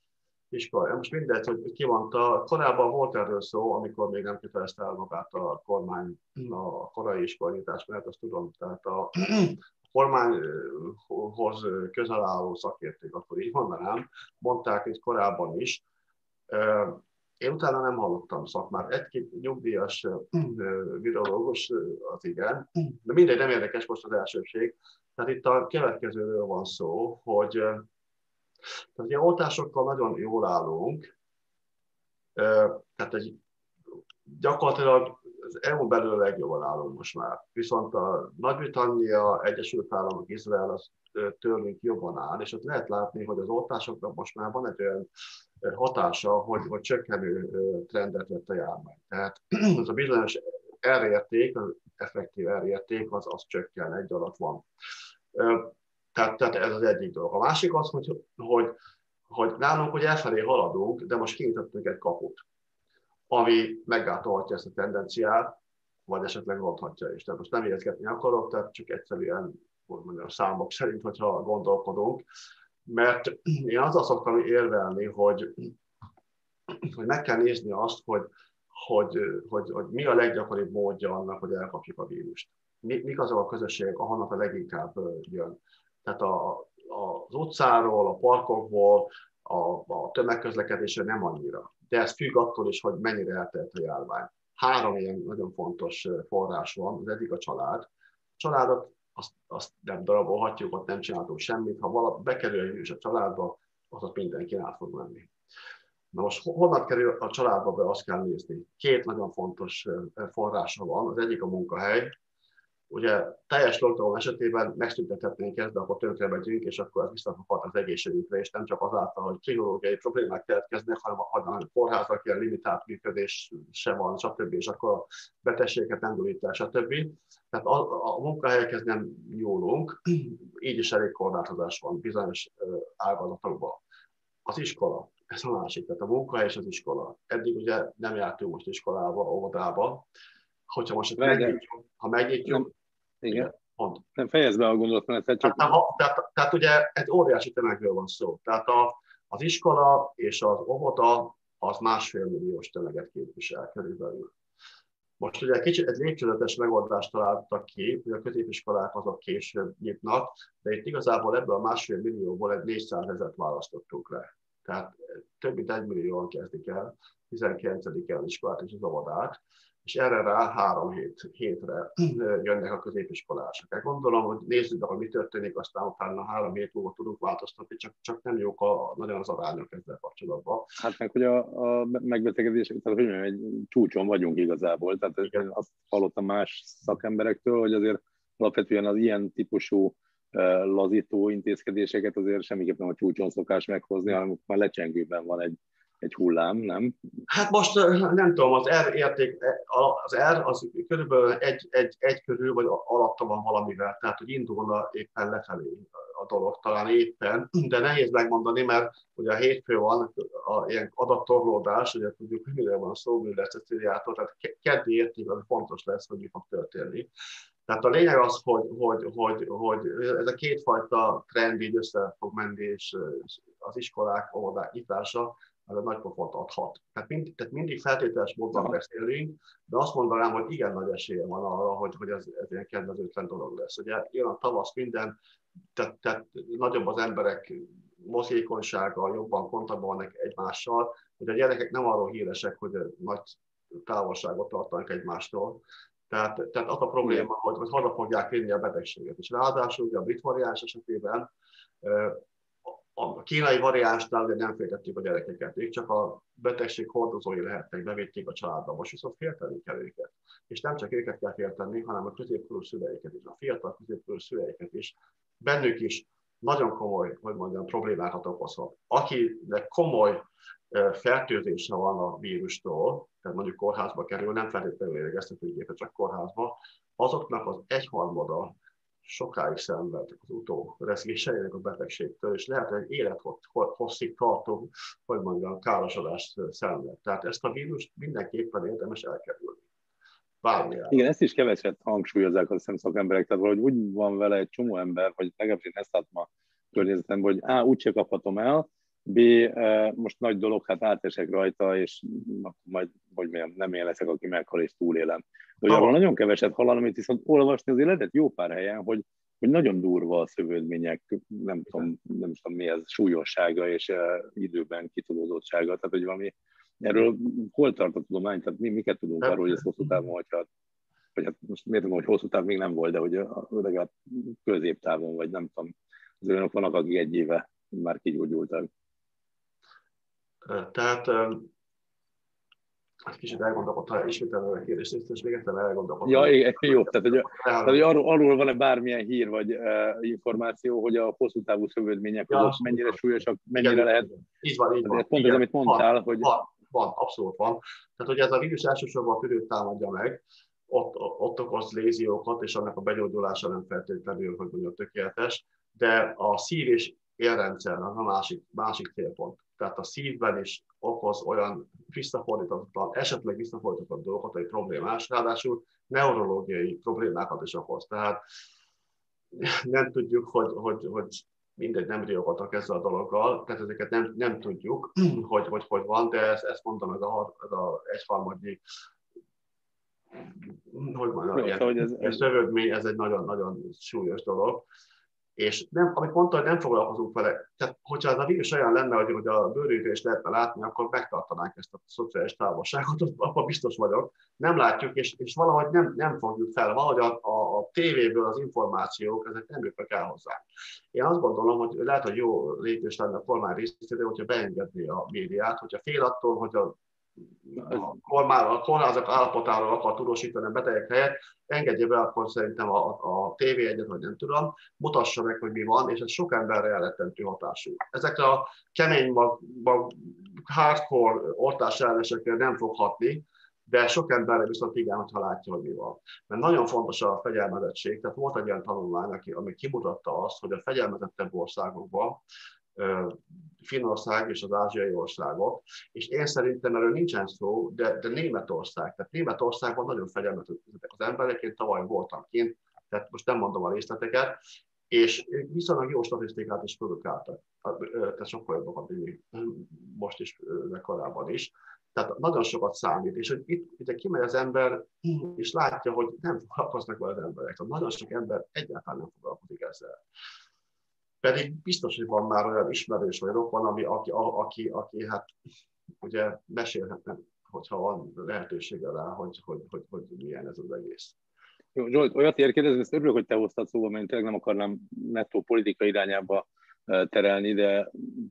iskola. Most mindegy, hogy ki mondta, korábban volt erről szó, amikor még nem kötelezte el magát a kormány a korai iskolanyítás, mert azt tudom, tehát a kormányhoz közel álló szakértők, akkor így mondanám, mondták itt korábban is, én utána nem hallottam szakmát. Egy-két nyugdíjas virológus az igen, de mindegy, nem érdekes most az elsőség. Tehát itt a következőről van szó, hogy tehát a oltásokkal nagyon jól állunk, tehát egy, gyakorlatilag az EU belül legjobban állunk most már. Viszont a Nagy-Britannia, Egyesült Államok, Izrael az tőlünk jobban áll, és ott lehet látni, hogy az oltásoknak most már van egy olyan hatása, hogy, hogy csökkenő trendet vett a járvány. Tehát az a bizonyos R-érték, az effektív R-érték, az, az csökken, egy alatt van. Tehát, tehát ez az egyik dolog. A másik az, hogy, hogy, hogy nálunk hogy elfelé haladunk, de most kinyitottunk egy kaput, ami meggátolhatja ezt a tendenciát, vagy esetleg ronthatja is. Tehát most nem érzgetni akarok, tehát csak egyszerűen mondjam, számok szerint, hogyha gondolkodunk, mert én azzal szoktam érvelni, hogy, hogy meg kell nézni azt, hogy, hogy, hogy, hogy mi a leggyakoribb módja annak, hogy elkapjuk a vírust. Mi, mik azok a közösségek, ahonnan a leginkább jön. Tehát a, a, az utcáról, a parkokból, a, a tömegközlekedésre nem annyira. De ez függ attól is, hogy mennyire eltelt a járvány. Három ilyen nagyon fontos forrás van, az egyik a család. A családot azt, azt nem darabolhatjuk, ott nem csináltunk semmit. Ha valaki bekerül egy a családba, az ott mindenki át fog menni. Na most honnan kerül a családba be, azt kell nézni. Két nagyon fontos forrása van. Az egyik a munkahely, Ugye teljes lockdown esetében megszüntethetnénk ezt, de akkor tönkre megyünk, és akkor ez visszafoghat az egészségünkre, és nem csak azáltal, hogy pszichológiai problémák keletkeznek, hanem, hanem a kórházak ilyen limitált működés sem van, stb. és akkor a betegségeket nem gyógyítják, stb. Tehát a, a munkahelyekhez nem nyúlunk, így is elég korlátozás van bizonyos ágazatokban. Az iskola, ez a másik, tehát a munkahely és az iskola. Eddig ugye nem jártunk most iskolába, óvodába, hogyha most megnyitjuk, ha megnyitjuk, igen. Pont. Nem fejezd be a gondolatmenetet, csak... Tehát, tehát, tehát, ugye egy óriási tömegről van szó. Tehát a, az iskola és az óvoda az másfél milliós tömeget képvisel körülbelül. Most ugye kicsit egy lépcsőzetes megoldást találtak ki, hogy a középiskolák azok később nyitnak, de itt igazából ebből a másfél millióból egy 400 ezeret választottunk le. Tehát több mint egy millióan kezdik el, 19. el iskolát és az óvodát és erre rá három hét, hétre jönnek a középiskolások. Gondolom, hogy nézzük hogy mi történik, aztán utána három hét múlva tudunk változtatni, csak, csak nem jók a, nagyon az arányok ezzel kapcsolatban. Hát meg, hogy a, a megbetegedések, tehát hogy egy csúcson vagyunk igazából, tehát Igen. azt hallottam más szakemberektől, hogy azért alapvetően az ilyen típusú lazító intézkedéseket azért semmiképpen a csúcson szokás meghozni, hanem már lecsengőben van egy egy hullám, nem? Hát most nem tudom, az R érték, az R az körülbelül egy, egy, egy körül, vagy alatta van valamivel, tehát hogy indulna éppen lefelé a dolog, talán éppen, de nehéz megmondani, mert ugye a hétfő van a ilyen adattorlódás, ugye tudjuk, hogy mire van szó Müller Ceciliától, tehát keddi érték az fontos lesz, hogy mi fog történni. Tehát a lényeg az, hogy, hogy, hogy, hogy ez a kétfajta trend így össze fog menni, és az iskolák, óvodák nyitása, az a nagy pofont adhat. Tehát, mind, tehát mindig feltételes módon beszélünk, de azt mondanám, hogy igen nagy esélye van arra, hogy, hogy ez, ez ilyen kedvezőtlen dolog lesz. Ugye jön a tavasz minden, tehát, tehát nagyobb az emberek mozgékonysága, jobban kontaktban vannak egymással, hogy a gyerekek nem arról híresek, hogy nagy távolságot tartanak egymástól, tehát, tehát az a probléma, hogy, hogy haza fogják vinni a betegséget. És ráadásul ugye a brit variáns esetében a kínai variánsnál ugye nem féltettük a gyerekeket, ők csak a betegség hordozói lehetnek, bevitték a családba, most viszont félteni kell őket. És nem csak őket kell félteni, hanem a középkorú szüleiket is, a fiatal középkorú szüleiket is. Bennük is nagyon komoly, hogy mondjam, problémákat okozhat. Akinek komoly fertőzése van a vírustól, tehát mondjuk kórházba kerül, nem feltétlenül éregeztetőgépet, csak kórházba, azoknak az egyharmada sokáig szenved az utó rezgéseinek a betegségtől, és lehet, hogy élethosszig tartó, hogy mondjam, károsodást szenved. Tehát ezt a vírust mindenképpen érdemes elkerülni. Bármilyen. Igen, ezt is keveset hangsúlyozzák a szakemberek, tehát valahogy úgy van vele egy csomó ember, hogy legalábbis én ezt látom a környezetemben, hogy A, úgyse kaphatom el, B, most nagy dolog, hát átesek rajta, és majd, hogy mondjam, nem én leszek, aki meghal és túlélem. De arról nagyon keveset hallani, amit viszont olvasni azért lehetett jó pár helyen, hogy, hogy nagyon durva a szövődmények, nem tudom, nem tudom mi ez, súlyossága és uh, időben kitudódottsága, tehát hogy valami, erről hol tart a tudomány, tehát mi, miket tudunk arról, hogy ez hosszú távon, hogyha vagy hát most miért tudom, hogy hosszú táv még nem volt, de hogy legalább középtávon, vagy nem tudom, az olyanok vannak, akik egy éve már kigyógyultak. Tehát hát kicsit elgondolkodtam, ismételve a kérdést, és még egyszer elgondolkodtam. Ja, igen, jó, tehát hogy, tehát, hogy arról, arról van-e bármilyen hír vagy uh, információ, hogy a hosszú távú szövődmények ja, azok mennyire súlyosak, mennyire igen, lehet. Így van, így van. Pont igen, ez, amit mondtál, van, hogy... Van, van, abszolút van. Tehát, hogy ez a vírus elsősorban a tüdőt támadja meg, ott, ott okoz léziókat, és annak a begyógyulása nem feltétlenül, hogy mondjam, tökéletes, de a szív és élrendszer az a másik, másik célpont tehát a szívben is okoz olyan visszafordítatlan, esetleg visszafordítatlan dolgokat, hogy problémás, ráadásul neurológiai problémákat is okoz. Tehát nem tudjuk, hogy, hogy, hogy mindegy, nem riogatok ezzel a dologgal, tehát ezeket nem, nem tudjuk, hogy, hogy hogy van, de ezt, ezt mondom, ez a, ez a egyharmadnyi hogy mondjam, szóval, ez, ez, ez, ez egy nagyon-nagyon súlyos dolog És nem, amit mondta, hogy nem foglalkozunk vele, tehát hogyha ez a vírus olyan lenne, hogy, hogy a bőrűtést lehetne látni, akkor megtartanánk ezt a szociális távolságot, abban biztos vagyok. Nem látjuk, és, és valahogy nem, nem fogjuk fel, valahogy a, a, a tévéből az információk, ezek nem jutnak el hozzá. Én azt gondolom, hogy lehet, hogy jó lépés lenne a kormány részéről, hogyha beengedné a médiát, hogyha fél attól, hogy a a kormány, a kórházak állapotáról akar tudósítani a betegek helyett, engedje be akkor szerintem a, a TV egyet, vagy nem tudom, mutassa meg, hogy mi van, és ez sok emberre elrettentő hatású. Ezekre a kemény, mag, mag, hardcore oltás ellenesekre nem fog hatni, de sok emberre viszont igen, ha látja, hogy mi van. Mert nagyon fontos a fegyelmezettség, tehát volt egy olyan tanulmány, ami kimutatta azt, hogy a fegyelmezettebb országokban Finország és az ázsiai országok, és én szerintem erről nincsen szó, de, de Németország, tehát Németországban nagyon fegyelmezettek az emberek, én tavaly voltam kint, tehát most nem mondom a részleteket, és viszonylag jó statisztikát is produkáltak, tehát sokkal jobbakat, mint most is, meg korábban is. Tehát nagyon sokat számít, és hogy itt ugye kimegy az ember, és látja, hogy nem foglalkoznak vele az emberek. Tehát nagyon sok ember egyáltalán nem foglalkozik ezzel. Pedig biztos, hogy van már olyan ismerős vagy rokon, ami, aki, aki, aki hát ugye mesélhetne, hogyha van lehetősége rá, hogy, hogy, hogy, hogy milyen ez az egész. Jó, Zsolt, olyat ér kérdezni, ezt örülök, hogy te hoztad szóba, mert tényleg nem akarnám nettó politika irányába terelni, de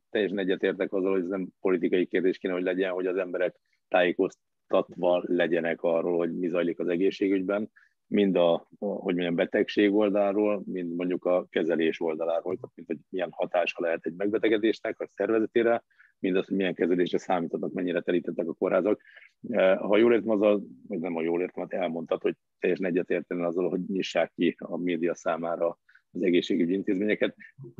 teljesen egyetértek azzal, hogy ez nem politikai kérdés kéne, hogy legyen, hogy az emberek tájékoztatva legyenek arról, hogy mi zajlik az egészségügyben, mind a, hogy milyen betegség oldalról, mind mondjuk a kezelés oldaláról, tehát mint hogy milyen hatása lehet egy megbetegedésnek a szervezetére, mind az, hogy milyen kezelésre számítanak, mennyire terítettek a kórházak. E, ha jól értem, az vagy nem a jól értem, hát elmondtad, hogy teljesen egyetérteni azzal, hogy nyissák ki a média számára az egészségügyi intézményeket.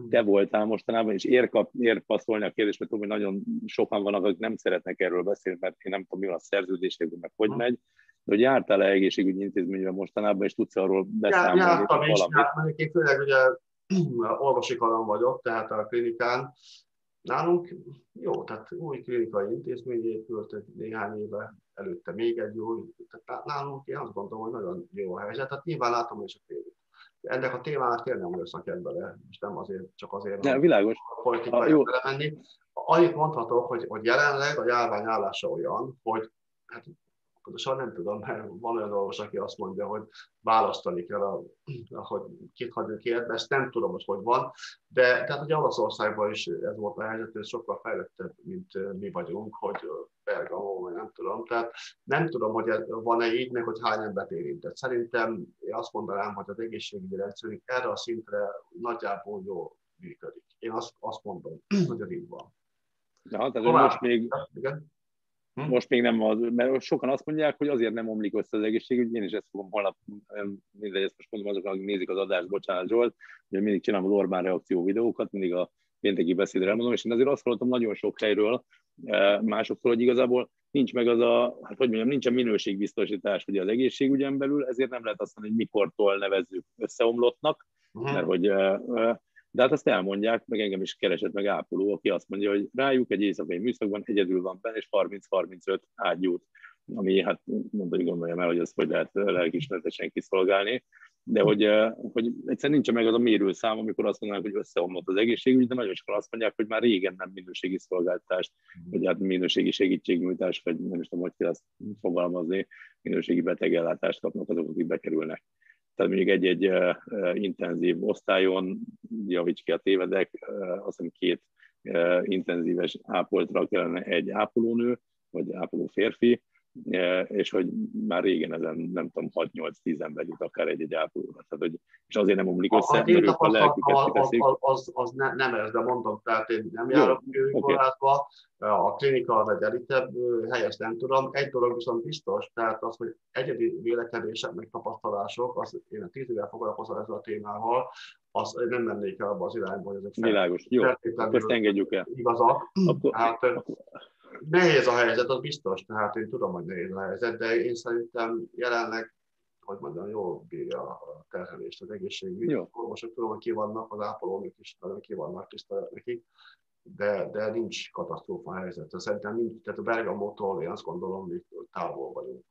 Te voltál mostanában, és ér, kap, ér passzolni a kérdést, mert tudom, hogy nagyon sokan vannak, akik nem szeretnek erről beszélni, mert én nem tudom, mi van a szerződésekben, meg hogy megy, de hogy jártál-e egészségügyi intézményben mostanában, és tudsz arról beszámolni? Jártam is, jártam, én főleg ugye orvosi karon vagyok, tehát a klinikán. Nálunk jó, tehát új klinikai intézmény épült egy néhány éve, előtte még egy új, tehát nálunk én azt gondolom, hogy nagyon jó a helyzet, tehát nyilván látom is a tévét. Ennek a témának tényleg nem vagyok szakember, és nem azért, csak azért, ne, világos. a politikai menni. Annyit mondhatok, hogy, hogy jelenleg a járvány állása olyan, hogy hát pontosan nem tudom, mert van olyan orvos, aki azt mondja, hogy választani kell, a, hogy kit hagyjuk életbe, ezt nem tudom, hogy hogy van, de tehát ugye Olaszországban is ez volt a helyzet, hogy sokkal fejlettebb, mint mi vagyunk, hogy Bergamo, vagy nem tudom, tehát nem tudom, hogy van-e így, meg hogy hány embert érintett. Szerintem én azt mondanám, hogy az egészségügyi rendszerünk erre a szintre nagyjából jól működik. Én azt, azt mondom, hogy ez így van. Ja, tehát most még, igen? Hm? Most még nem az, mert sokan azt mondják, hogy azért nem omlik össze az egészségügy, én is ezt fogom holnap, mindegy, ezt most mondom azoknak, akik nézik az adást, bocsánat Zsolt, hogy mindig csinálom az Orbán reakció videókat, mindig a pénteki beszédre elmondom, és én azért azt hallottam nagyon sok helyről, másoktól, hogy igazából nincs meg az a, hát hogy mondjam, nincsen minőségbiztosítás ugye az egészségügyen belül, ezért nem lehet azt mondani, hogy mikortól nevezzük összeomlottnak, uh-huh. mert hogy e, e, de hát azt elmondják, meg engem is keresett meg ápoló, aki azt mondja, hogy rájuk egy éjszakai műszakban egyedül van benne, és 30-35 ágyút, ami hát mondta, hogy gondoljam el, hogy ezt hogy lehet lelkismeretesen kiszolgálni, de hogy, hogy egyszerűen nincs meg az a mérőszám, amikor azt mondanak, hogy összeomlott az egészségügy, de nagyon sokan azt mondják, hogy már régen nem minőségi szolgáltást, vagy hát minőségi segítségnyújtást, vagy nem is tudom, hogy kell ezt fogalmazni, minőségi betegellátást kapnak azok, akik bekerülnek. Tehát mondjuk egy-egy intenzív osztályon, javíts ki a tévedek, azt hiszem két intenzíves ápoltra kellene egy ápolónő, vagy ápoló férfi, és hogy már régen ezen nem tudom, 6-8-10 ember jut akár egy-egy ápolóra. Tehát, hogy, és azért nem omlik össze, mert ők a lelküket az, az, az, az ne, nem ez, de mondom, tehát én nem járok korlátba, okay. a klinika vagy elitebb helyes nem tudom. Egy dolog viszont biztos, tehát az, hogy egyedi vélekedések, meg tapasztalások, az én a tíz éve foglalkozom ezzel a témával, az nem mennék el abba az irányba, hogy ezek Világos, jó, akkor ezt engedjük el. Igazak. Akkor, hát, akkor, Nehéz a helyzet, az biztos, tehát én tudom, hogy nehéz a helyzet, de én szerintem jelenleg, hogy mondjam, jól bírja a terhelést az egészségügy. Jó. Most tudom, hogy ki vannak, az ápolók is nagyon ki vannak, tisztelet nekik, de, de nincs katasztrófa helyzet. Szerintem nincs, tehát a Bergamótól én azt gondolom, hogy távol vagyunk.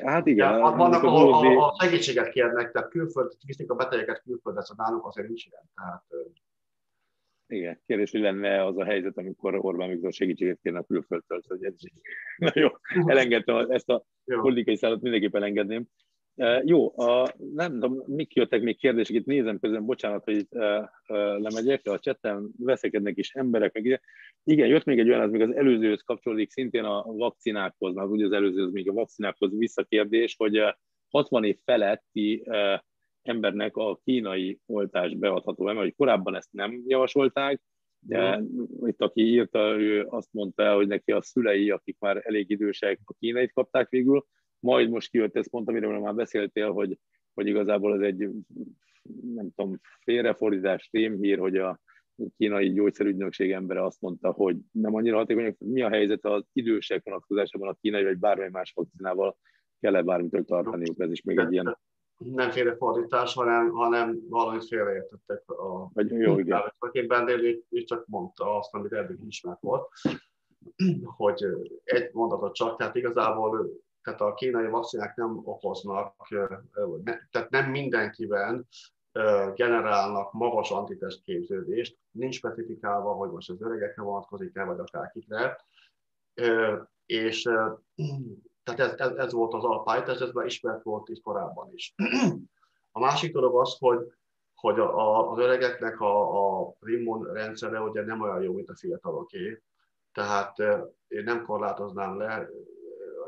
Hát igen. Ja, vannak, ahol a, a segítséget kérnek, tehát külföld, viszik a betegeket külföldre, szóval nálunk azért nincs ilyen. Tehát, igen, kérdés, hogy lenne az a helyzet, amikor Orbán Viktor segítséget kérne a külföldtől, hogy ez Na jó, elengedtem ezt a politikai szállat, mindenképpen elengedném. Uh, jó, a, nem tudom, mik jöttek még kérdések, itt nézem közben, bocsánat, hogy itt uh, uh, lemegyek, a csetten veszekednek is emberek, meg igen, jött még egy olyan, az még az előzőhöz kapcsolódik, szintén a vakcinákhoz, az ugye az előzőhöz még a vakcinákhoz visszakérdés, hogy 60 év feletti embernek a kínai oltás beadható, mert hogy korábban ezt nem javasolták, de itt aki írta, ő azt mondta, hogy neki a szülei, akik már elég idősek, a kínait kapták végül, majd most kijött ez pont, amiről már beszéltél, hogy, hogy igazából ez egy nem tudom, félrefordítás, rémhír, hogy a kínai gyógyszerügynökség embere azt mondta, hogy nem annyira hatékonyak. Mi a helyzet az idősek vonatkozásában a kínai vagy bármely más vakcinával kell-e bármitől tartaniuk? Ez is még egy ilyen nem félrefordítás, hanem, hanem valamit félreértettek a Vagy jó, igen. Én Bendél csak mondta azt, amit eddig ismert volt, hogy egy mondatot csak, tehát igazából tehát a kínai vakcinák nem okoznak, tehát nem mindenkiben generálnak magas antitest képződést, nincs specifikálva, hogy most az öregekre vonatkozik-e, vagy akárkikre, és tehát ez, ez, ez volt az alapállítás, ez már ismert volt itt korábban is. A másik dolog az, hogy, hogy a, a, az öregeknek a, a immunrendszere ugye nem olyan jó, mint a fiataloké. Tehát én nem korlátoznám le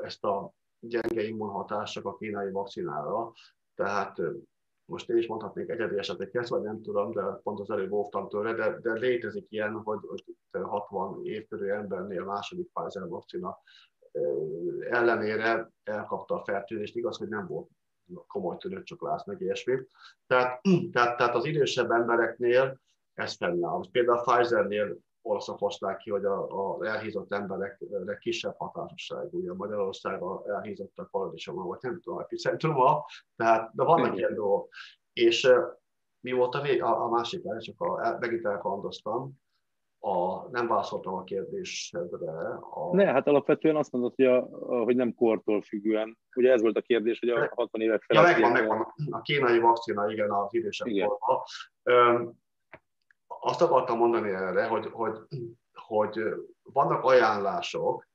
ezt a gyenge immunhatást csak a kínai vakcinára. Tehát most én is mondhatnék egyedi eseteket, vagy nem tudom, de pont az előbb óvtam tőle, de, de létezik ilyen, hogy, hogy 60 év körül embernél második Pfizer vakcina ellenére elkapta a fertőzést, igaz, hogy nem volt komoly lász, meg ilyesmi. Tehát, tehát, tehát az idősebb embereknél ez fennáll. Például a Pfizernél olaszok hozták ki, hogy az elhízott emberekre kisebb hatásosság. Ugye Magyarországon elhízottak paradicsom, vagy nem tudom, epicentruma, tehát, de vannak ilyen dolgok. És mi volt a, vég, a, a másik, csak a, megint elkalandoztam, a, nem válaszoltam a kérdésre. A... Ne, hát alapvetően azt mondod, hogy, a, hogy nem kortól függően. Ugye ez volt a kérdés, hogy a 60 évek felett... Ja, megvan, megvan. A kínai vakcina, igen, az idősebb korban. Azt akartam mondani erre, hogy, hogy, hogy vannak ajánlások,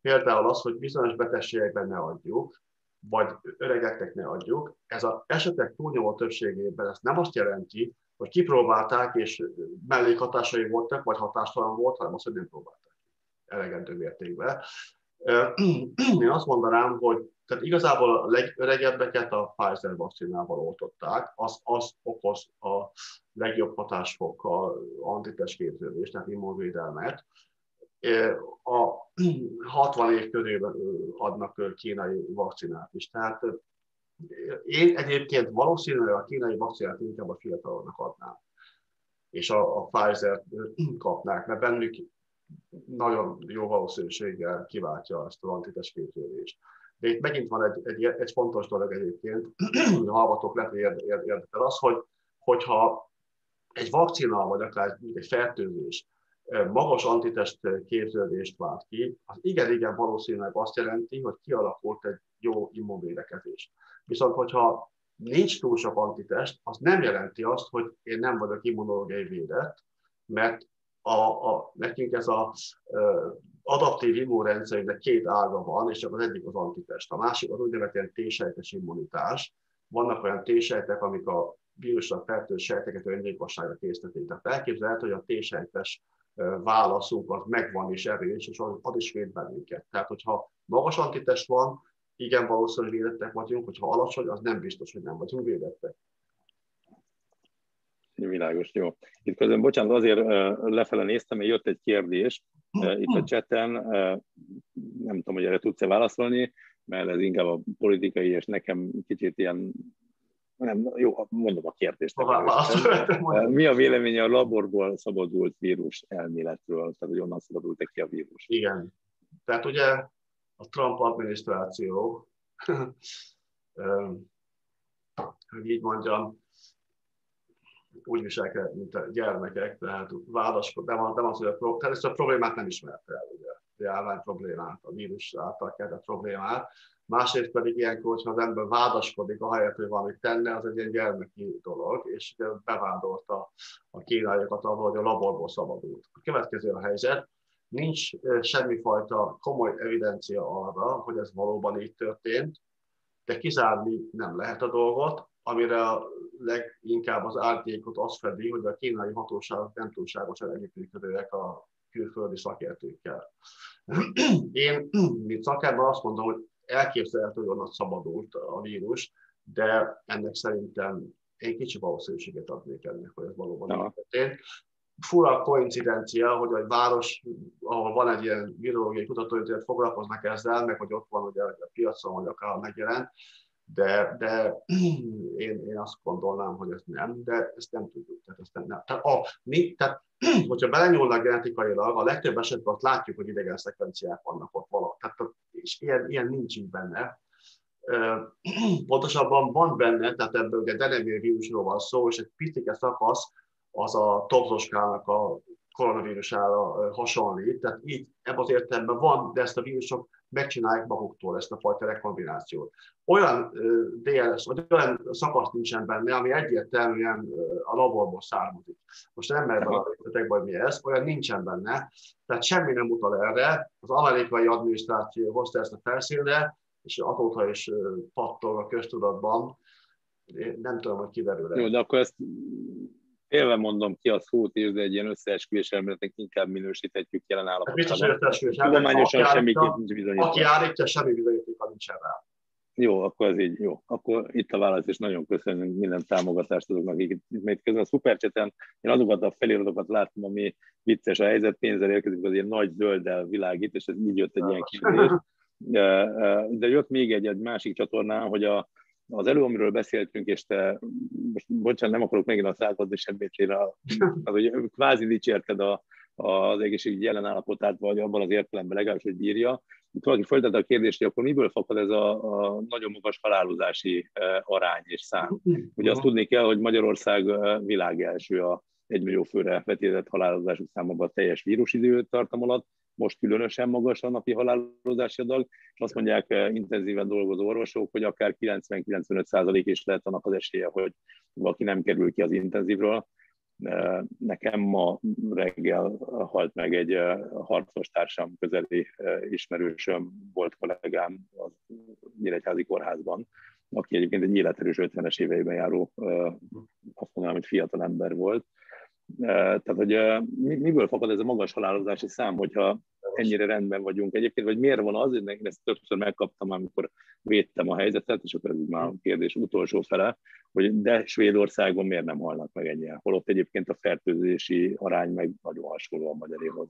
például az, hogy bizonyos betegségekben ne adjuk, vagy öregeknek ne adjuk. Ez az esetek túlnyomó többségében ez nem azt jelenti, hogy kipróbálták, és mellékhatásai voltak, vagy hatástalan volt, hanem azt, hogy nem próbálták elegendő mértékben. Én azt mondanám, hogy tehát igazából a legöregebbeket a Pfizer vakcinával oltották, az, az okoz a legjobb hatásfokkal antitestképződést, tehát immunvédelmet. A 60 év körül adnak kínai vakcinát is. Tehát én egyébként valószínűleg a kínai vakcinát inkább a fiataloknak adnám, és a, a Pfizer-t kapnák, mert bennük nagyon jó valószínűséggel kiváltja ezt az antitest képződést. De itt megint van egy, egy, egy fontos dolog egyébként, a hallgatók lehet, érdekel az, hogy, hogyha egy vakcina, vagy akár egy fertőzés magas antitest képződést vált ki, az igen-igen valószínűleg azt jelenti, hogy kialakult egy jó immunvédekezés. Viszont, hogyha nincs túl sok antitest, az nem jelenti azt, hogy én nem vagyok immunológiai védett, mert a, a, nekünk ez a adaptív immunrendszerünknek két ága van, és csak az egyik az antitest. A másik az úgynevezett T-sejtes immunitás. Vannak olyan T-sejtek, amik a vírusra fertőző sejteket öngyilkosságra készítik. Tehát elképzelhető, hogy a T-sejtes válaszunk az megvan és erős, és az is véd bennünket. Tehát, hogyha magas antitest van, igen, valószínűleg védettek vagyunk, hogyha alacsony, az nem biztos, hogy nem vagyunk védettek. Világos, jó. Itt közben, bocsánat, azért lefele néztem, mert jött egy kérdés itt a chaten, nem tudom, hogy erre tudsz-e válaszolni, mert ez inkább a politikai, és nekem kicsit ilyen nem, jó, mondom a kérdést. Mi a véleménye a laborból szabadult vírus elméletről, tehát hogy onnan szabadult ki a vírus? Igen. Tehát ugye a Trump adminisztráció, hogy így mondjam, úgy viselkedik, mint a gyermekek, tehát vádaskodnak, nem, nem az, hogy a, tehát ezt a problémát nem ismerte el, ugye. járvány problémát, a vírus által keltett problémát. Másrészt pedig ilyenkor, hogyha az ember vádaskodik, ahelyett, hogy valamit tenne, az egy ilyen gyermeki dolog, és bevádolta a kínályokat abban, hogy a laborból szabadult. A következő a helyzet, nincs semmifajta komoly evidencia arra, hogy ez valóban így történt, de kizárni nem lehet a dolgot, amire a leginkább az árnyékot az fedi, hogy a kínai hatóságok nem túlságosan együttműködőek a külföldi szakértőkkel. Én, mint szakember azt mondom, hogy elképzelhető, hogy onnan szabadult a vírus, de ennek szerintem én kicsi valószínűséget adnék ennek, hogy ez valóban történt. Fura koincidencia, hogy egy város, ahol van egy ilyen virológiai kutatóintézet, foglalkoznak ezzel, meg hogy ott van ugye a piacon, hogy akár megjelent, de, de én, én azt gondolnám, hogy ez nem, de ezt nem tudjuk. Tehát, ezt nem, nem. Tehát, a, mi, tehát hogyha belenyúlnak genetikailag, a legtöbb esetben azt látjuk, hogy idegen szekvenciák vannak ott valahol. Tehát, és ilyen, ilyen nincs így benne. Pontosabban van benne, tehát ebből ugye Denevér vírusról van szó, és egy picike szakasz az a topzoskának a koronavírusára hasonlít. Tehát így ebben az értelemben van, de ezt a vírusok megcsinálják maguktól ezt a fajta rekombinációt. Olyan DLS, vagy olyan szakasz nincsen benne, ami egyértelműen a laborból származik. Most nem merem a részletekbe, hogy mi ez, olyan nincsen benne, tehát semmi nem utal erre. Az amerikai adminisztráció hozta ezt a felszínre, és azóta is pattog a köztudatban. Én nem tudom, hogy kiderül. Jó, de akkor ezt Élve mondom ki a szót, és de egy ilyen összeesküvés elméletnek inkább minősíthetjük jelen állapotban. Tudományosan semmiképp nincs bizonyítva. Aki állítja, semmi bizonyítéka nincsen rá. Jó, akkor ez így jó. Akkor itt a válasz, és nagyon köszönünk minden támogatást azoknak, akik itt még közben a szupercseten. Én azokat a feliratokat láttam, ami vicces a helyzet, pénzzel érkezik, az ilyen nagy zölddel világít, és ez így jött egy ilyen kérdés. De, de jött még egy, egy másik csatornán, hogy a, az elő, amiről beszéltünk, és te, most bocsánat, nem akarok megint a századozni semmit, az, hogy kvázi dicsérted a, az egészségügyi jelen állapotát, vagy abban az értelemben legalábbis, hogy bírja. Itt valaki folytatta a kérdést, hogy akkor miből fakad ez a, a nagyon magas halálozási arány és szám. Ugye azt tudni kell, hogy Magyarország világ első a 1 millió főre vetített halálozású számában a teljes vírusidőtartam alatt, most különösen magas a napi halálozási adag, és azt mondják eh, intenzíven dolgozó orvosok, hogy akár 90-95 százalék is lehet annak az esélye, hogy valaki nem kerül ki az intenzívről. Eh, nekem ma reggel halt meg egy eh, harcos társam közeli ismerősöm, volt kollégám az Nyíregyházi kórházban, aki egyébként egy életerős 50-es éveiben járó, azt mondanám, hogy fiatal ember volt, tehát, hogy miből fakad ez a magas halálozási szám, hogyha ennyire rendben vagyunk egyébként, vagy miért van az, én ezt többször megkaptam, amikor védtem a helyzetet, és akkor ez már a kérdés utolsó fele, hogy de Svédországon miért nem halnak meg ennyien, holott egyébként a fertőzési arány meg nagyon hasonló a magyaréhoz.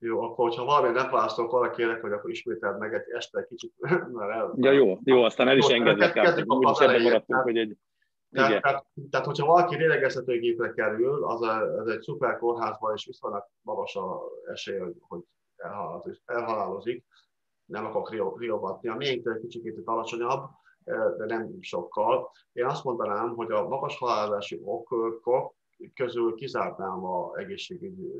Jó, akkor ha valami nem választok, arra kérek, hogy akkor ismételd meg egy este egy kicsit. El... Ja jó, jó, aztán el is engedlek. Úgyis ebben maradtunk, hogy egy tehát, tehát, tehát, hogyha valaki lélegeztetőgépre kerül, az, a, az egy szuper kórházban, és viszonylag magas a esély, hogy, hogy elhalálozik, elhalálozik. Nem akarok riogatni. A miénk egy kicsit alacsonyabb, de nem sokkal. Én azt mondanám, hogy a magas halálozási okok közül kizárnám a egészségügyi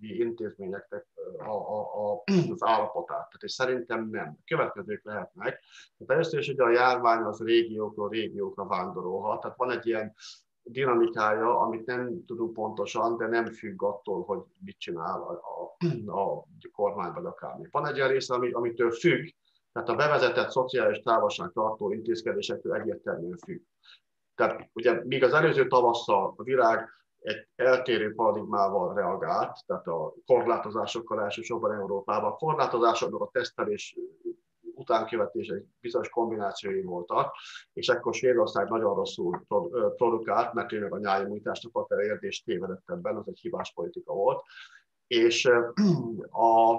intézményeknek a, a, a, az állapotát. Tehát és szerintem nem. Következők lehetnek. Tehát először is ugye a járvány az régiókról régiókra vándorolhat. Tehát van egy ilyen dinamikája, amit nem tudunk pontosan, de nem függ attól, hogy mit csinál a, a, a kormány vagy akármi. Van egy olyan része, ami, amitől függ, tehát a bevezetett szociális távolságtartó intézkedésektől egyértelműen függ. Tehát ugye míg az előző tavasszal a világ egy eltérő paradigmával reagált, tehát a korlátozásokkal elsősorban Európában. A korlátozásoknak a tesztelés utánkövetés egy bizonyos kombinációi voltak, és ekkor Svédország nagyon rosszul produkált, mert tényleg a nyári nyújtást akart elérni, és tévedett ebben, az egy hibás politika volt. És a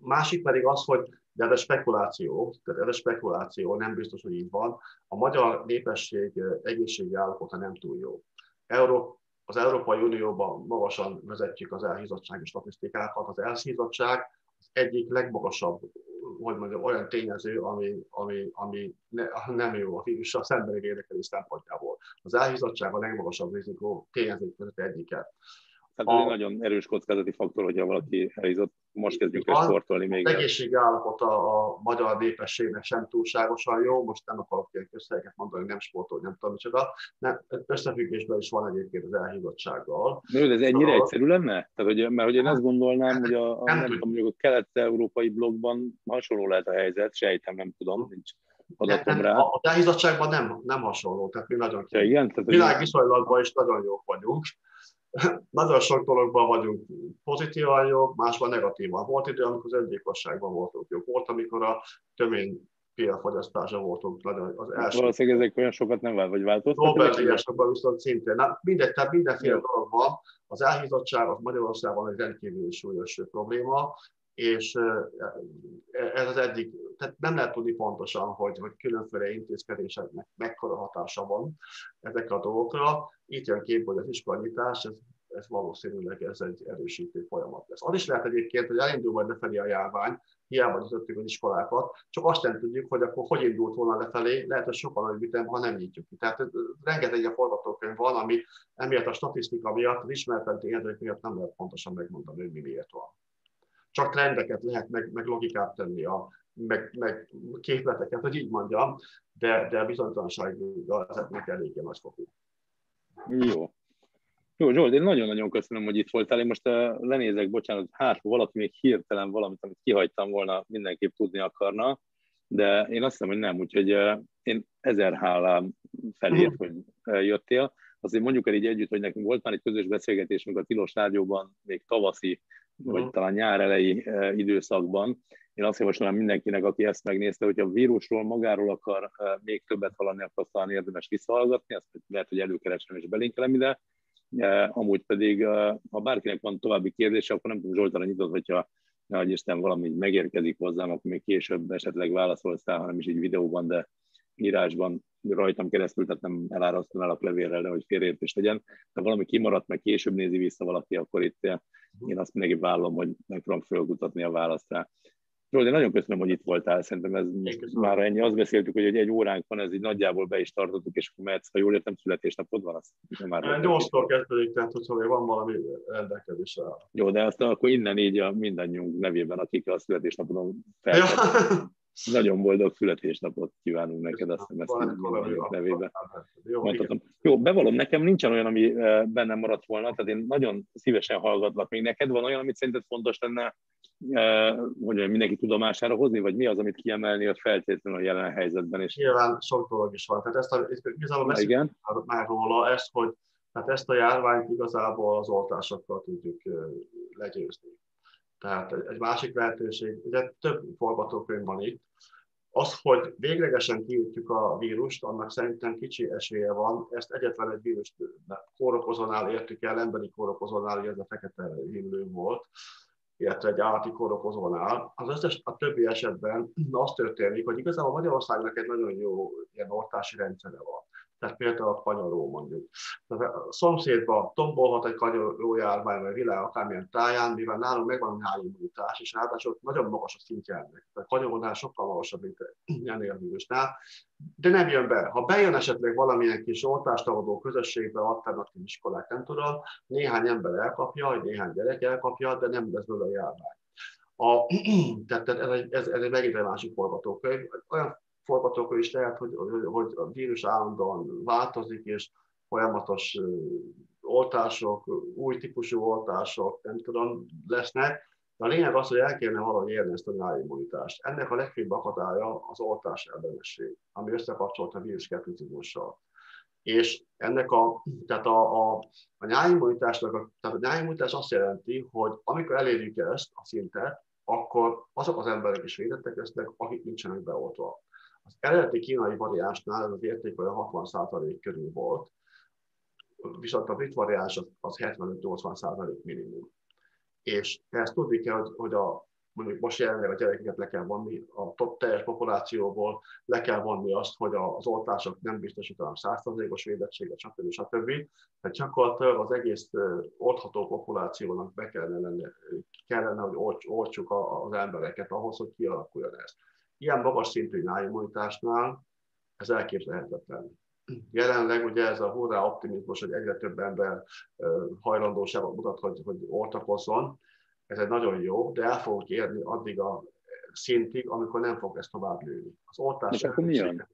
másik pedig az, hogy de ez a spekuláció, tehát ez a spekuláció, nem biztos, hogy így van. A magyar népesség egészségi állapota nem túl jó. Euró, az Európai Unióban magasan vezetjük az elhízottsági statisztikákat. Az elhízottság az egyik legmagasabb, hogy mondjam, olyan tényező, ami, ami, ami ne, nem jó a vírussal szembeni védekezés szempontjából. Az elhízottság a legmagasabb rizikó tényezők között egyiket. Tehát ez a... egy nagyon erős kockázati faktor, hogyha valaki elhízott. Most kezdjük el sportolni még. Az egészségi állapota a magyar népességnek sem túlságosan jó. Most nem akarok ilyen közszereket mondani, nem sportolni, nem tudom micsoda. Nem, összefüggésben is van egyébként az elhízottsággal. De ez ennyire szóval... egyszerű lenne? Tehát, hogy, mert hogy én azt gondolnám, hogy a, a, nem, nem tudom, a kelet-európai blogban hasonló lehet a helyzet, sejtem, nem tudom, nincs adatom nem, rá. A elhízottságban nem, nem hasonló, tehát mi nagyon ja, igen, tehát világviszonylatban is nagyon jók vagyunk. nagyon sok dologban vagyunk pozitívan jók, másban negatívan. Volt idő, amikor az öngyilkosságban voltunk jók. Volt, amikor a tömény piafogyasztása voltunk nagyon az első. Valószínűleg ezek olyan sokat nem vált, vagy változtak? Nobel-díjasokban viszont szintén. Na, mindegy, tehát mindenféle dolog van. Az elhízottság az Magyarországon egy rendkívül súlyos probléma, és ez az eddig, tehát nem lehet tudni pontosan, hogy, hogy különféle intézkedéseknek mekkora hatása van ezekre a dolgokra. Itt jön képbe, hogy az iskolanyitás, ez, ez valószínűleg ez egy erősítő folyamat lesz. Az is lehet egyébként, hogy elindul majd lefelé a járvány, hiába nyitottuk az iskolákat, csak azt nem tudjuk, hogy akkor hogy indult volna lefelé, lehet, hogy sokkal nagyobb ütem, ha nem nyitjuk ki. Tehát rengeteg a forgatókönyv van, ami emiatt a statisztika miatt, az ismeretlen tényezők miatt nem lehet pontosan megmondani, hogy mi miért van csak trendeket lehet, meg, meg logikát tenni, a, meg, meg képleteket, hogy így mondjam, de, de bizonytalanság ezeknek eléggé nagyfokú. Jó. Jó, Zsolt, én nagyon-nagyon köszönöm, hogy itt voltál. Én most uh, lenézek, bocsánat, hát valaki még hirtelen valamit, amit kihagytam volna, mindenképp tudni akarna, de én azt hiszem, hogy nem, úgyhogy uh, én ezer hálám felért, hogy uh, jöttél. Azért mondjuk el így együtt, hogy nekünk volt már egy közös beszélgetésünk a Tilos Rádióban, még tavaszi vagy uh-huh. talán nyár elejé e, időszakban. Én azt javaslom mindenkinek, aki ezt megnézte, hogy a vírusról magáról akar e, még többet hallani, akkor talán érdemes visszahallgatni, azt lehet, hogy előkeresem és belinkelem ide. E, amúgy pedig, ha bárkinek van további kérdése, akkor nem tudom, Zsoltára nyitott, hogyha nagy Isten valami megérkezik hozzám, akkor még később esetleg válaszolsz rá, hanem is egy videóban, de írásban rajtam keresztül, tehát nem elárasztom el a levélrel, de hogy félreértés legyen. De valami kimaradt, meg később nézi vissza valaki, akkor itt én azt mindenki vállom, hogy megpróbálom fölkutatni a választ rá. Zsoldi, nagyon köszönöm, hogy itt voltál, szerintem ez már ennyi. Azt beszéltük, hogy egy óránk van, ez így nagyjából be is tartottuk, és akkor mehetsz, ha jól értem, születésnapod van, azt már... Gyorstól kezdődik, tehát hogyha még van valami rendelkezésre. Jó, de azt akkor innen így a mindannyiunk nevében, akik a születésnapodon feltettek. Nagyon boldog születésnapot kívánunk neked, azt hiszem ezt a nevében. Jó, Jó, bevallom, nekem nincsen olyan, ami eh, bennem maradt volna, tehát én nagyon szívesen hallgatlak még neked. Van olyan, amit szerinted fontos lenne, eh, hogy mindenki tudomására hozni, vagy mi az, amit kiemelni a feltétlenül a jelen helyzetben? És... Nyilván sok dolog is van. Tehát ezt a, igazából beszélünk már róla, ezt, hogy hát ezt a járványt igazából az oltásokkal tudjuk eh, legyőzni. Tehát egy másik lehetőség, ugye több forgatókönyv van itt, az, hogy véglegesen kiütjük a vírust, annak szerintem kicsi esélye van. Ezt egyetlen egy vírus kórokozónál értük el, emberi kórokozónál, ez a fekete himlő volt, illetve egy állati kórokozónál. Az összes, a többi esetben az történik, hogy igazából Magyarországnak egy nagyon jó ilyen ortási rendszere van tehát például a kanyaró mondjuk. Tehát a szomszédban tombolhat egy kanyaró járvány, vagy világ akármilyen táján, mivel nálunk megvan a nyálimmunitás, és ráadásul nagyon magas a szintje ennek. Tehát kanyarónál sokkal magasabb, mint ennél a vírusnál. De nem jön be. Ha bejön esetleg valamilyen kis oltástagadó közösségbe, alternatív iskolák, nem tudom, néhány ember elkapja, vagy néhány gyerek elkapja, de nem lesz belőle járvány. A, tehát ez, egy, ez, ez megint egy másik forgatókönyv. Olyan forgatókönyv is lehet, hogy, hogy a vírus állandóan változik, és folyamatos oltások, új típusú oltások, nem tudom, lesznek. De a lényeg az, hogy el kéne valahogy érni ezt a nyárimmunitást. Ennek a legfőbb akadálya az oltás ellenesség, ami összekapcsolt a vírus skepticizmussal. És ennek a, tehát a, a, a nyárimmunitásnak, a, tehát a nyárimmunitás azt jelenti, hogy amikor elérjük ezt a szintet, akkor azok az emberek is védettek lesznek, akik nincsenek beoltva. Az eredeti kínai variánsnál ez az érték olyan 60% körül volt, viszont a brit variáns az, az 75-80% minimum. És ezt tudni kell, hogy, hogy a, mondjuk most jelenleg a gyerekeket le kell vonni, a top teljes populációból le kell vonni azt, hogy az oltások nem biztosítanak 100%-os védettséget, stb. stb. Tehát gyakorlatilag az egész oltható populációnak be kellene, kellene hogy oltsuk az embereket ahhoz, hogy kialakuljon ez ilyen magas szintű nyájimmunitásnál ez elképzelhetetlen. jelenleg ugye ez a hurrá optimizmus, hogy egyre több ember hajlandóságot mutat, hogy, hogy oltakozzon, ez egy nagyon jó, de el fogunk érni addig a szintig, amikor nem fog ez tovább nőni. Az oltás akkor mi jön?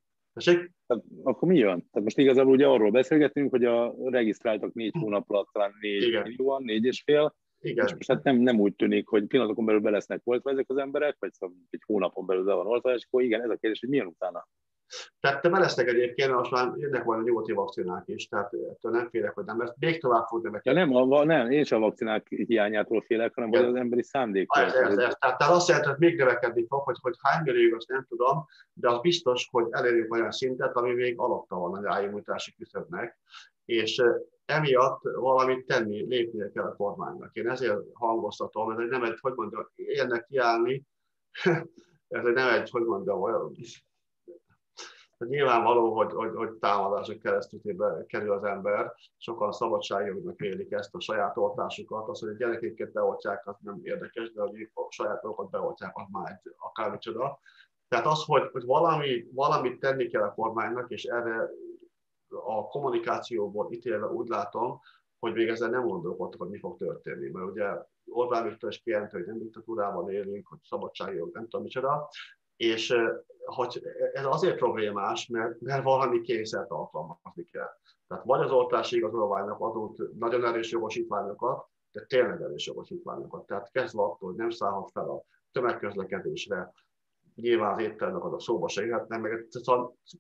Tehát, akkor mi jön? Tehát most igazából ugye arról beszélgetünk, hogy a regisztráltak négy hónap alatt talán négy Igen. millióan, négy és fél, igen. És most hát nem, nem úgy tűnik, hogy pillanatokon belül be lesznek oltva ezek az emberek, vagy szóval egy hónapon belül be van oltva, és akkor igen, ez a kérdés, hogy milyen utána? Tehát te belesznek egyébként, most már jönnek majd a nyugati vakcinák is, tehát ettől nem félek, hogy nem lesz. Még tovább fog növekedni. Ja, nem, a, nem, én sem a vakcinák hiányától félek, hanem az emberi szándék. Ez, ez, ez. Tehát, tehát azt jelenti, hogy még növekedni fog, hogy, hogy hány millió, azt nem tudom, de az biztos, hogy elérjük olyan szintet, ami még alatta van az ráimmunitási küszöbnek, és emiatt valamit tenni, lépnie kell a kormánynak. Én ezért hangoztatom, ez egy nem egy, hogy mondjam, érnek kiállni, ez egy nem egy, hogy mondjam, olyan Hát nyilvánvaló, hogy, hogy, hogy támadások keresztül kerül az ember, sokan szabadságjognak élik ezt a saját oltásukat, az, hogy a gyerekeket beoltják, az nem érdekes, de hogy a saját dolgokat beoltják, az már egy akármicsoda. Tehát az, hogy, hogy valami, valamit tenni kell a kormánynak, és erre a kommunikációból ítélve úgy látom, hogy még ezzel nem gondolkodtak, hogy mi fog történni. Mert ugye Orbán Viktor is kijelenti, hogy nem diktatúrában élünk, hogy szabadságjog, nem tudom micsoda, és hogy ez azért problémás, mert, mert valami kényszert alkalmazni kell. Tehát vagy az oltási igazolványnak adott nagyon erős jogosítványokat, de tényleg erős jogosítványokat. Tehát kezdve attól, hogy nem szállhat fel a tömegközlekedésre, nyilván az éttermek a szóba se jöhetnek, meg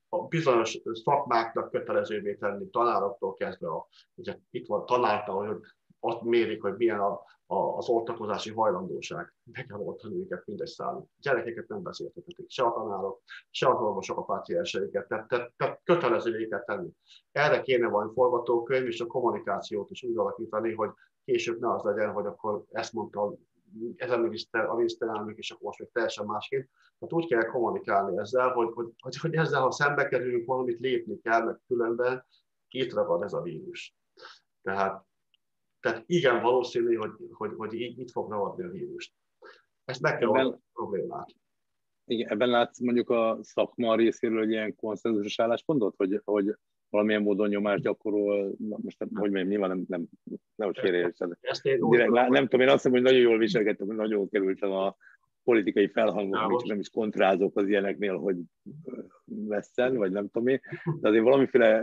a bizonyos szakmáknak kötelezővé tenni, tanároktól kezdve, a, ugye itt van tanártal, hogy azt mérik, hogy milyen a, a, az oltakozási hajlandóság. Meg kell oltani őket mindegy szállni. Gyerekeket nem beszéltetik, se a tanárok, se az orvosok a pácienseiket, tehát, tehát, tehát kötelezővé kell tenni. Erre kéne van forgatókönyv, és a kommunikációt is úgy alakítani, hogy később ne az legyen, hogy akkor ezt mondta ez a miniszter, a miniszterelnök, és akkor most még teljesen másként. Hát úgy kell kommunikálni ezzel, hogy, hogy, hogy, hogy ezzel, ha szembe kerülünk, valamit lépni kell, mert különben itt ragad ez a vírus. Tehát tehát igen, valószínű, hogy, hogy, hogy így itt fog ragadni a vírust. Ezt meg kell ebben, a problémát. Igen, ebben látsz mondjuk a szakma részéről egy ilyen konszenzusos álláspontot, hogy, hogy valamilyen módon nyomást gyakorol, most nem, hogy mondjam, nyilván nem, nem, nem hogy félreértsed. Direkt, nem, tudom, én azt mondom, hogy nagyon jól viselkedtem, hogy nagyon kerültem a politikai felhangok, és nem is kontrázok az ilyeneknél, hogy veszten, vagy nem tudom én, de azért valamiféle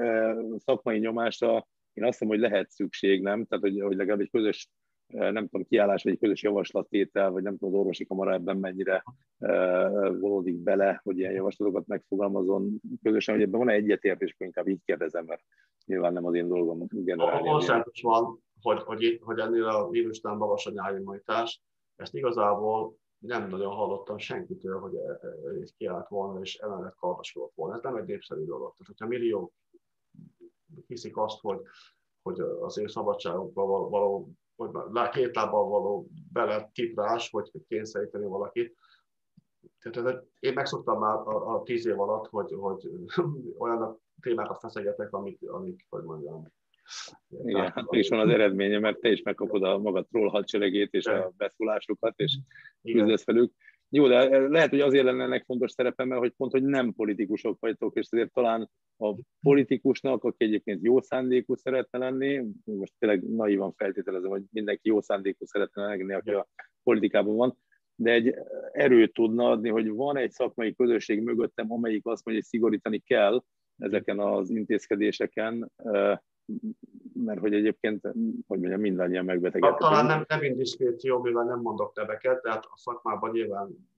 szakmai nyomásra én azt mondom, hogy lehet szükség, nem? Tehát, hogy, hogy legalább egy közös nem tudom, kiállás, vagy egy közös javaslattétel, vagy nem tudom, az orvosi kamara ebben mennyire uh, vonódik bele, hogy ilyen javaslatokat megfogalmazon közösen, hogy ebben van-e egyetértés, inkább így kérdezem, mert nyilván nem az én dolgom generálni. A konszentus van, hogy, hogy, hogy ennél a vírusnál magas a nyájimmunitás. Ezt igazából nem nagyon hallottam senkitől, hogy egy kiállt volna, és emellett kardoskodott volna. Ez nem egy népszerű dolog. Tehát, hogyha millió hiszik azt, hogy, hogy az én szabadságokban való, vagy két lábbal való bele tiprás, hogy kényszeríteni valakit. Tehát én megszoktam már a, a tíz év alatt, hogy, hogy olyan témákat feszegetek, amik, amik hogy mondjam, igen, hát is van az eredménye, mert te is megkapod a magad troll hadseregét és a beszólásokat, és küzdesz velük. Jó, de lehet, hogy azért lenne ennek fontos szerepe, mert hogy pont, hogy nem politikusok vagytok, és azért talán a politikusnak, aki egyébként jó szándékú szeretne lenni, most tényleg naívan feltételezem, hogy mindenki jó szándékú szeretne lenni, aki a politikában van, de egy erőt tudna adni, hogy van egy szakmai közösség mögöttem, amelyik azt mondja, hogy szigorítani kell ezeken az intézkedéseken, mert hogy egyébként, hogy mondjam, mindannyian megbetegedhetünk. Talán nem, nem indiszkréció, mivel nem mondok neveket, tehát a szakmában nyilván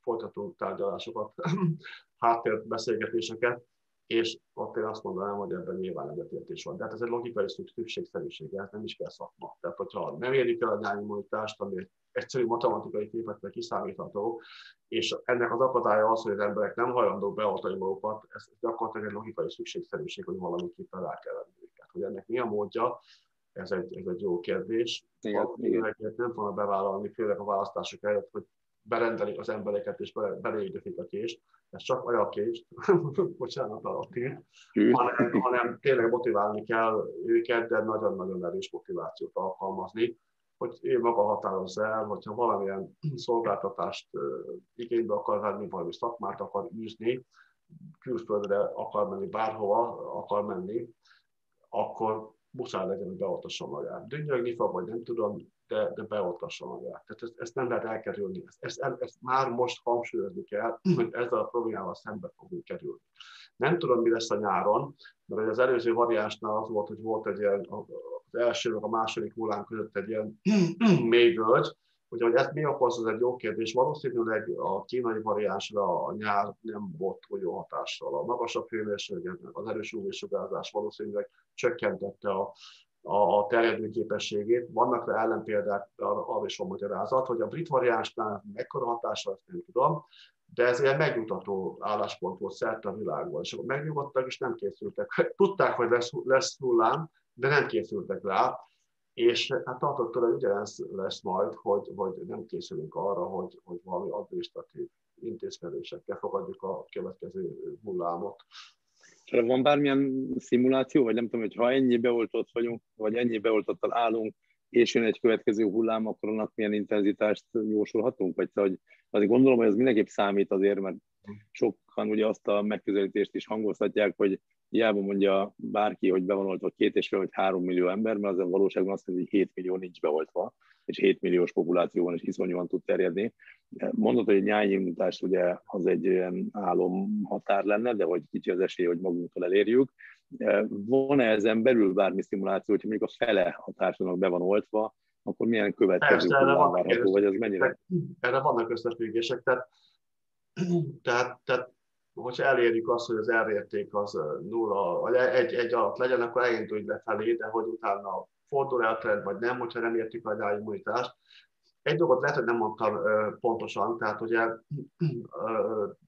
folytatunk tárgyalásokat, háttérbeszélgetéseket, és ott én azt mondanám, hogy ebben nyilván egyetértés van. Tehát ez egy logikai szükségszerűség, hát nem is kell szakma. Tehát, hogyha nem érjük el a nyáimmunitást, ami egy egyszerű matematikai képekkel kiszámítható, és ennek az akadálya az, hogy az emberek nem hajlandók beoltani magukat, ez gyakorlatilag egy logikai szükségszerűség, hogy valamiképpen rá kell venni. Hogy ennek mi a módja, ez egy, ez egy jó kérdés. Igen, igen. nem fognak bevállalni, főleg a választások előtt, hogy berendelik az embereket és belédöfik a kést, ez csak olyan kést, bocsánat a hanem, hanem tényleg motiválni kell őket, de nagyon-nagyon erős motivációt alkalmazni, hogy ő maga határozza el, hogyha valamilyen szolgáltatást igénybe akar venni, valami szakmát akar űzni, külföldre akar menni, bárhova akar menni, akkor muszáj legyen, hogy beoltassa magát. Dünnyögni fog, vagy nem tudom, de, de beoltassa magát. Tehát ezt, ezt nem lehet elkerülni. Ezt, ezt, ezt már most hangsúlyozni kell, hogy ezzel a problémával szembe fogunk kerülni. Nem tudom, mi lesz a nyáron, mert az előző variánsnál az volt, hogy volt egy ilyen, az első, a második hullám között egy ilyen mély völgy, Ugye, hogy ezt mi okoz, ez egy jó kérdés. Valószínűleg a kínai variánsra a nyár nem volt jó hatással. A magasabb hőmérséklet, az erős UV-sugárzás valószínűleg csökkentette a, a, a terjedő képességét. Vannak rá ellenpéldák, arra is van magyarázat, hogy a brit variánsnál mekkora hatása, ezt nem tudom, de ez ilyen megnyugtató álláspont volt szerte a világban. És akkor megnyugodtak, és nem készültek. Tudták, hogy lesz, lesz hullám, de nem készültek rá és hát tartottól ugyanez lesz majd, hogy, hogy nem készülünk arra, hogy, hogy valami adminisztratív intézkedésekkel fogadjuk a következő hullámot. És van bármilyen szimuláció, vagy nem tudom, hogy ha ennyi beoltott vagyunk, vagy ennyi beoltottal állunk, és jön egy következő hullám, akkor annak milyen intenzitást jósolhatunk? Vagy hogy azért gondolom, hogy ez mindenképp számít azért, mert sokan ugye azt a megközelítést is hangoztatják, hogy hiába mondja bárki, hogy be van oltva két és fél vagy három millió ember, mert az valóságban azt mondja, hogy 7 millió nincs beoltva, és 7 milliós populációban is iszonyúan tud terjedni. Mondod, hogy egy nyájimmunitás ugye az egy ilyen álomhatár lenne, de hogy kicsi az esély, hogy magunktól elérjük. Van-e ezen belül bármi szimuláció, hogyha mondjuk a fele a társadalomnak be van oltva, akkor milyen következő várható, vagy ez mennyire? Erre vannak összefüggések, tehát, tehát, tehát hogyha elérjük azt, hogy az elérték az nulla, vagy egy, egy alatt legyen, akkor elindulj lefelé, de hogy utána fordul el trend, vagy nem, hogyha nem értük a immunitást. Egy dolgot lehet, hogy nem mondtam pontosan, tehát ugye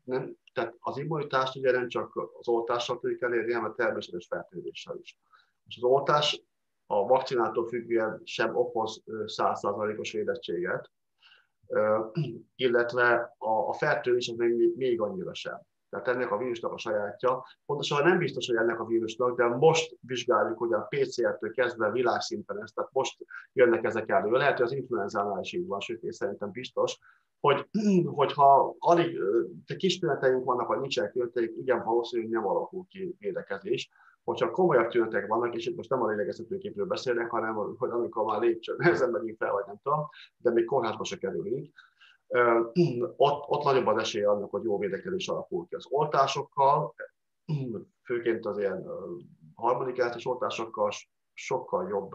nem, tehát az immunitást ugye nem csak az oltással tudjuk elérni, hanem a természetes fertőzéssel is. És az oltás a vakcinától függően sem okoz százszázalékos védettséget, illetve a, a fertőzés még, még annyira sem. Tehát ennek a vírusnak a sajátja. Pontosan nem biztos, hogy ennek a vírusnak, de most vizsgáljuk, hogy a PCR-től kezdve világszinten ezt, tehát most jönnek ezek elő. Lehet, hogy az influenzánál is így van, sőt, én szerintem biztos, hogy, hogyha alig kis tüneteink vannak, vagy nincsenek tüneteink, igen, valószínűleg nem alakul ki védekezés. Hogyha komolyabb tünetek vannak, és itt most nem a lélegeztetőképről beszélnek, hanem hogy amikor már lépcső nehezen megyünk fel, vagy nem tudom, de még kórházba se kerülünk, ott, ott nagyobb az esély annak, hogy jó védekezés alakul ki az oltásokkal, főként az ilyen harmadik és oltásokkal sokkal jobb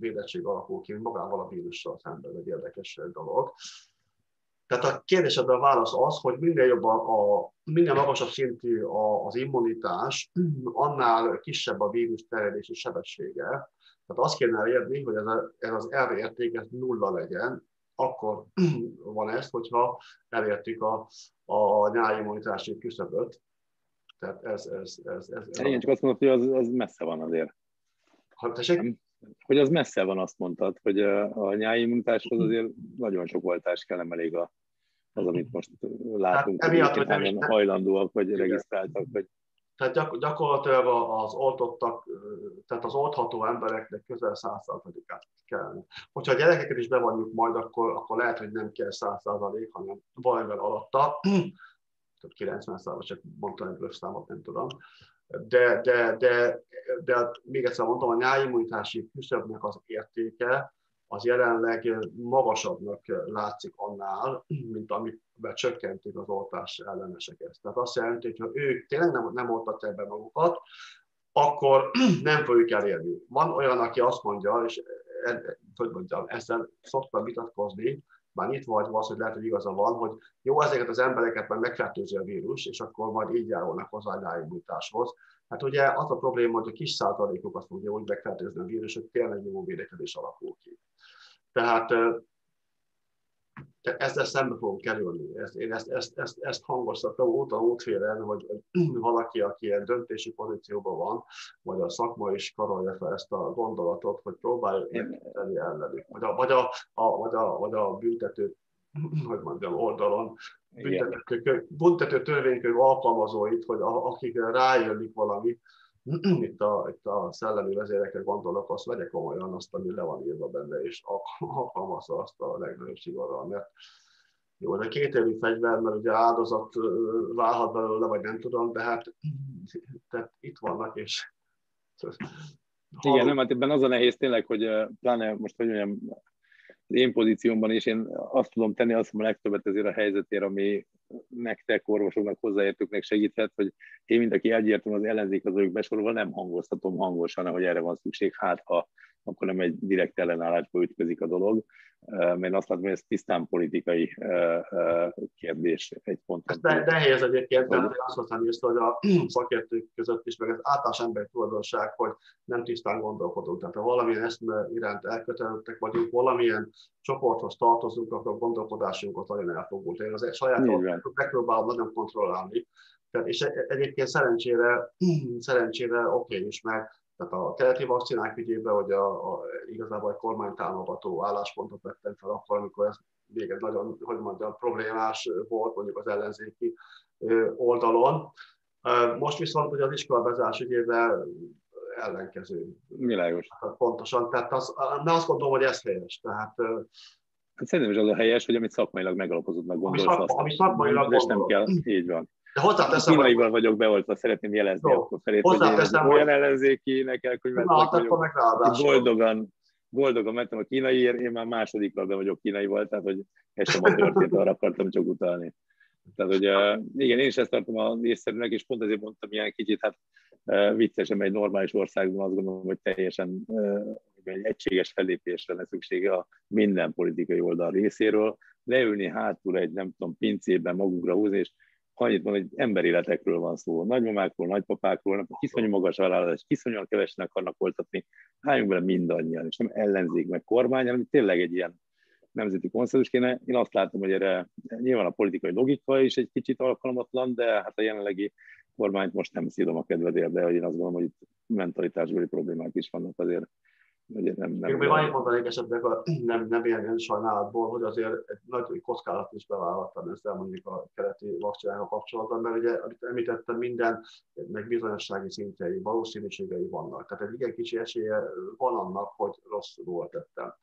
védettség alakul ki, mint magával a vírussal szemben, egy érdekes dolog. Tehát a kérdésedre a válasz az, hogy minél jobb a, minél magasabb szintű az immunitás, annál kisebb a vírus terjedési sebessége. Tehát azt kéne elérni, hogy ez, a, ez az R érték ez nulla legyen, akkor van ez, hogyha elértük a, a nyári immunitási küszöböt. Tehát ez, ez, ez, ez, ez Igen, csak azt mondod, hogy az, az messze van azért. Ha, nem, hogy az messze van, azt mondtad, hogy a, a nyári immunitáshoz azért nagyon sok oltás kell, nem elég a, az, amit most látunk, hát, emiatt, hogy nem hajlandóak, vagy regisztráltak, vagy tehát gyak, gyakorlatilag az oltottak, tehát az oltható embereknek közel 100%-át kell. Hogyha a gyerekeket is bevonjuk majd, akkor, akkor lehet, hogy nem kell 100%, hanem valamivel alatta, tehát 90 százalék, csak mondtam egy számot, nem tudom. De, de, de, de, még egyszer mondtam, a nyáimmunitási küszöbnek az értéke, az jelenleg magasabbnak látszik annál, mint amivel csökkentik az oltás elleneseket. Tehát azt jelenti, hogy ha ők tényleg nem, nem oltatják be magukat, akkor nem fogjuk elérni. Van olyan, aki azt mondja, és hogy mondjam, ezzel szoktam vitatkozni, már itt vagy az, hogy lehet, hogy igaza van, hogy jó, ezeket az embereket majd megfertőzi a vírus, és akkor majd így járulnak hozzá a immunitáshoz. Hát ugye az a probléma, hogy a kis százalékokat fogja úgy megfertőzni a vírus, hogy tényleg jó védekezés alakul ki. Tehát ezzel szembe fogunk kerülni. Ezt, én ezt, ezt, ezt, ezt hangoztatom óta útfélen, hogy, hogy valaki, aki ilyen döntési pozícióban van, vagy a szakma is karolja fel ezt a gondolatot, hogy próbáljuk megtenni ellenük. Vagy a, vagy a, a, vagy a, vagy a büntető hogy mondjam, oldalon büntető, büntető törvénykönyv alkalmazóit, hogy akik rájönnik valami, itt a, itt a szellemi vezérekre gondolok, azt vegye komolyan azt, ami le van írva benne, és alkalmazza azt a legnagyobb szigorral, mert, Jó, de két évi fegyver, mert ugye áldozat válhat belőle, vagy nem tudom, de hát tehát itt vannak, és igen, nem, hát ebben az a nehéz tényleg, hogy pláne most, hogy mondjam, én pozíciómban is én azt tudom tenni, azt mondom a legtöbbet ezért a helyzetért, ami nektek, orvosoknak, hozzáértőknek segíthet, hogy én, mint aki egyértelműen az ellenzék az ők besorolva, nem hangoztatom hangosan, hogy erre van szükség, hát ha akkor nem egy direkt ellenállásba ütközik a dolog mert azt látom, hogy ez tisztán politikai kérdés egy ponton. De nehéz egyébként, tehát azt mondtam észre, hogy a szakértők között is, meg ez általános emberi tulajdonság, hogy nem tisztán gondolkodunk. Tehát ha valamilyen eszme iránt elkötelezettek vagyunk, valamilyen csoporthoz tartozunk, akkor a gondolkodásunkat nagyon elfogult. Én az saját megpróbálom nagyon kontrollálni. Tehát, és e-, egyébként szerencsére, szerencsére oké okay is, mert tehát a keleti vakcinák ügyében, hogy a, a, igazából egy kormánytámogató álláspontot vettem fel akkor, amikor ez még egy nagyon, hogy mondjam, problémás volt mondjuk az ellenzéki oldalon. Most viszont ugye az iskola bezárás ügyében ellenkező. Világos. Pontosan, tehát az, de azt gondolom, hogy ez helyes. Tehát, hát szerintem is az a helyes, hogy amit szakmailag megalapozottnak gondolsz. Ami, szak, ami szakmailag És nem kell, így van. De hozzáteszem, kínaival hogy... vagyok beoltva, szeretném jelezni no, akkor felé, hogy én olyan ellenzéki nekem, hogy Na, hát vagyok, boldogan, boldogan mentem a kínaiért, én már másodikra be vagyok kínaival, tehát hogy ez sem a történt, arra akartam csak utalni. Tehát, hogy igen, én is ezt tartom a észszerűnek, és pont ezért mondtam ilyen kicsit, hát viccesen egy normális országban azt gondolom, hogy teljesen egy egységes fellépésre lesz szüksége a minden politikai oldal részéről, leülni hátul egy, nem tudom, pincében magunkra húzni, és annyit van, hogy emberéletekről van szó, nagymamákról, nagypapákról, kiszonyú magas vállalás, kiszonyúan kevesen akarnak voltatni, álljunk bele mindannyian, és nem ellenzék meg kormány, hanem tényleg egy ilyen nemzeti konszenzus kéne. Én azt látom, hogy erre nyilván a politikai logika is egy kicsit alkalmatlan, de hát a jelenlegi kormányt most nem szívom a kedvedért, de én azt gondolom, hogy itt mentalitásbeli problémák is vannak azért Ugye nem, nem, még annyit mondanék esetleg a, nem, nem ilyen sajnálatból, hogy azért egy nagy kockázat is bevállaltam ezzel mondjuk a keleti vakcsinával kapcsolatban, mert ugye, amit említettem, minden meg bizonyossági szintjei, valószínűségei vannak. Tehát egy igen kicsi esélye van annak, hogy rosszul tettem.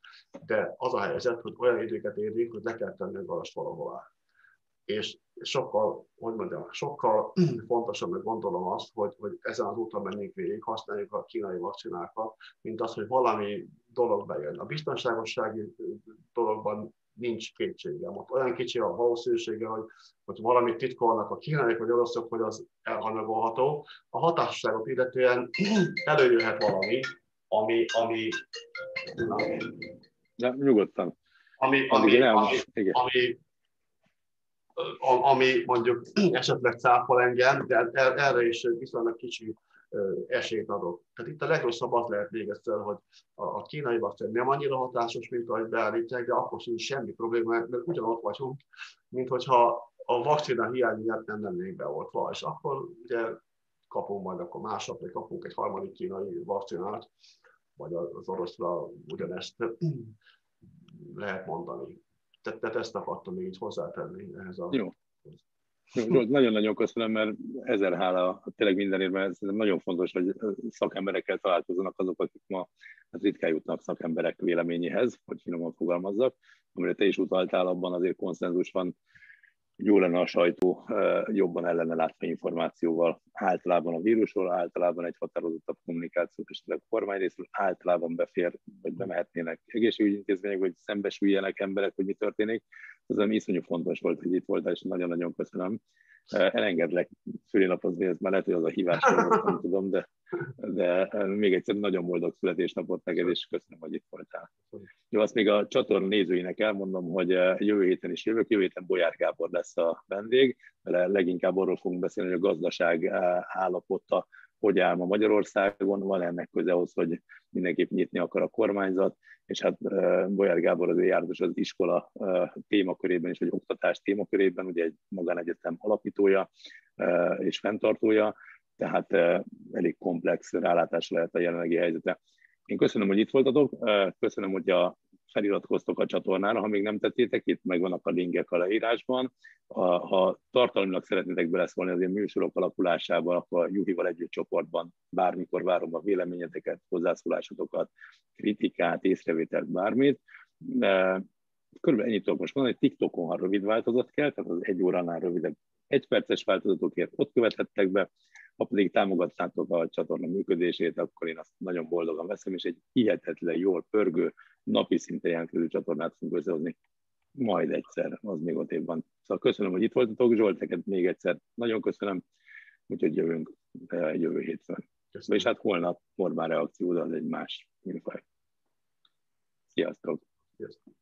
De az a helyzet, hogy olyan időket érünk, hogy le kell tenni a valahová és sokkal, hogy mondjam, sokkal fontosabb gondolom azt, hogy, hogy ezen az úton menjünk végig, használjuk a kínai vakcinákat, mint az, hogy valami dolog bejön. A biztonságossági dologban nincs kétségem. Ott olyan kicsi a valószínűsége, hogy, hogy valamit titkolnak a kínaiak vagy oroszok, hogy az elhanyagolható. A hatásosságot illetően előjöhet valami, ami, ami na, ja, nyugodtan. Ami, ami, ami, ami, ami ami mondjuk esetleg cáfol engem, de erre is viszonylag kicsi esélyt adok. Tehát itt a legrosszabb az lehet még egyszer, hogy a kínai vakcina nem annyira hatásos, mint ahogy beállítják, de akkor sincs semmi probléma, mert ugyanott vagyunk, mint hogyha a vakcina hiány miatt nem lennénk beoltva, és akkor ugye kapunk majd akkor másnap, vagy kapunk egy harmadik kínai vakcinát, vagy az oroszra ugyanezt lehet mondani. Tehát, tehát ezt akartam még így hozzátenni ehhez a... Jó. Nagyon-nagyon köszönöm, mert ezer hála tényleg mindenért, mert ez nagyon fontos, hogy szakemberekkel találkozzanak azok, akik ma hát ritkán jutnak szakemberek véleményéhez, hogy finoman fogalmazzak, amire te is utaltál, abban azért konszenzus van jó lenne a sajtó jobban ellene látva információval, általában a vírusról, általában egy határozottabb kommunikációt és a kormány részről, általában befér, vagy bemehetnének egészségügyi intézmények, vagy szembesüljenek emberek, hogy mi történik. Ez ami iszonyú fontos volt, hogy itt voltál, és nagyon-nagyon köszönöm. Elengedlek szülinapot, ez már lehet, hogy az a hívás, nem tudom, de, de még egyszer nagyon boldog születésnapot neked, és köszönöm, hogy itt voltál. Jó, azt még a csatorna nézőinek elmondom, hogy jövő héten is jövök, jövő héten Bolyár Gábor lesz a vendég, mert leginkább arról fogunk beszélni, hogy a gazdaság állapota hogy áll ma Magyarországon, van ennek köze ahhoz, hogy mindenképp nyitni akar a kormányzat, és hát Bolyár Gábor azért járdos az iskola témakörében is, vagy oktatás témakörében, ugye egy magánegyetem alapítója és fenntartója, tehát elég komplex rálátás lehet a jelenlegi helyzete. Én köszönöm, hogy itt voltatok, köszönöm, hogy a feliratkoztok a csatornára, ha még nem tettétek, itt megvannak a linkek a leírásban. Ha, ha tartalmilag szeretnétek beleszólni az én műsorok alakulásában, akkor a Juhival együtt csoportban bármikor várom a véleményeteket, hozzászólásotokat, kritikát, észrevételt, bármit. körülbelül ennyit tudok most mondani, TikTokon, ha rövid változat kell, tehát az egy óránál rövidebb egyperces változatokért ott követhettek be, ha pedig támogatnátok a csatorna működését, akkor én azt nagyon boldogan veszem, és egy hihetetlen jól pörgő, napi szinten jelentkező csatornát fogunk összehozni majd egyszer, az még ott évben. Szóval köszönöm, hogy itt voltatok, Zsolt, neked még egyszer nagyon köszönöm, úgyhogy jövünk jövő hétfőn. Köszönöm. És hát holnap Orbán reakció, az egy más műfaj. Sziasztok! Sziasztok!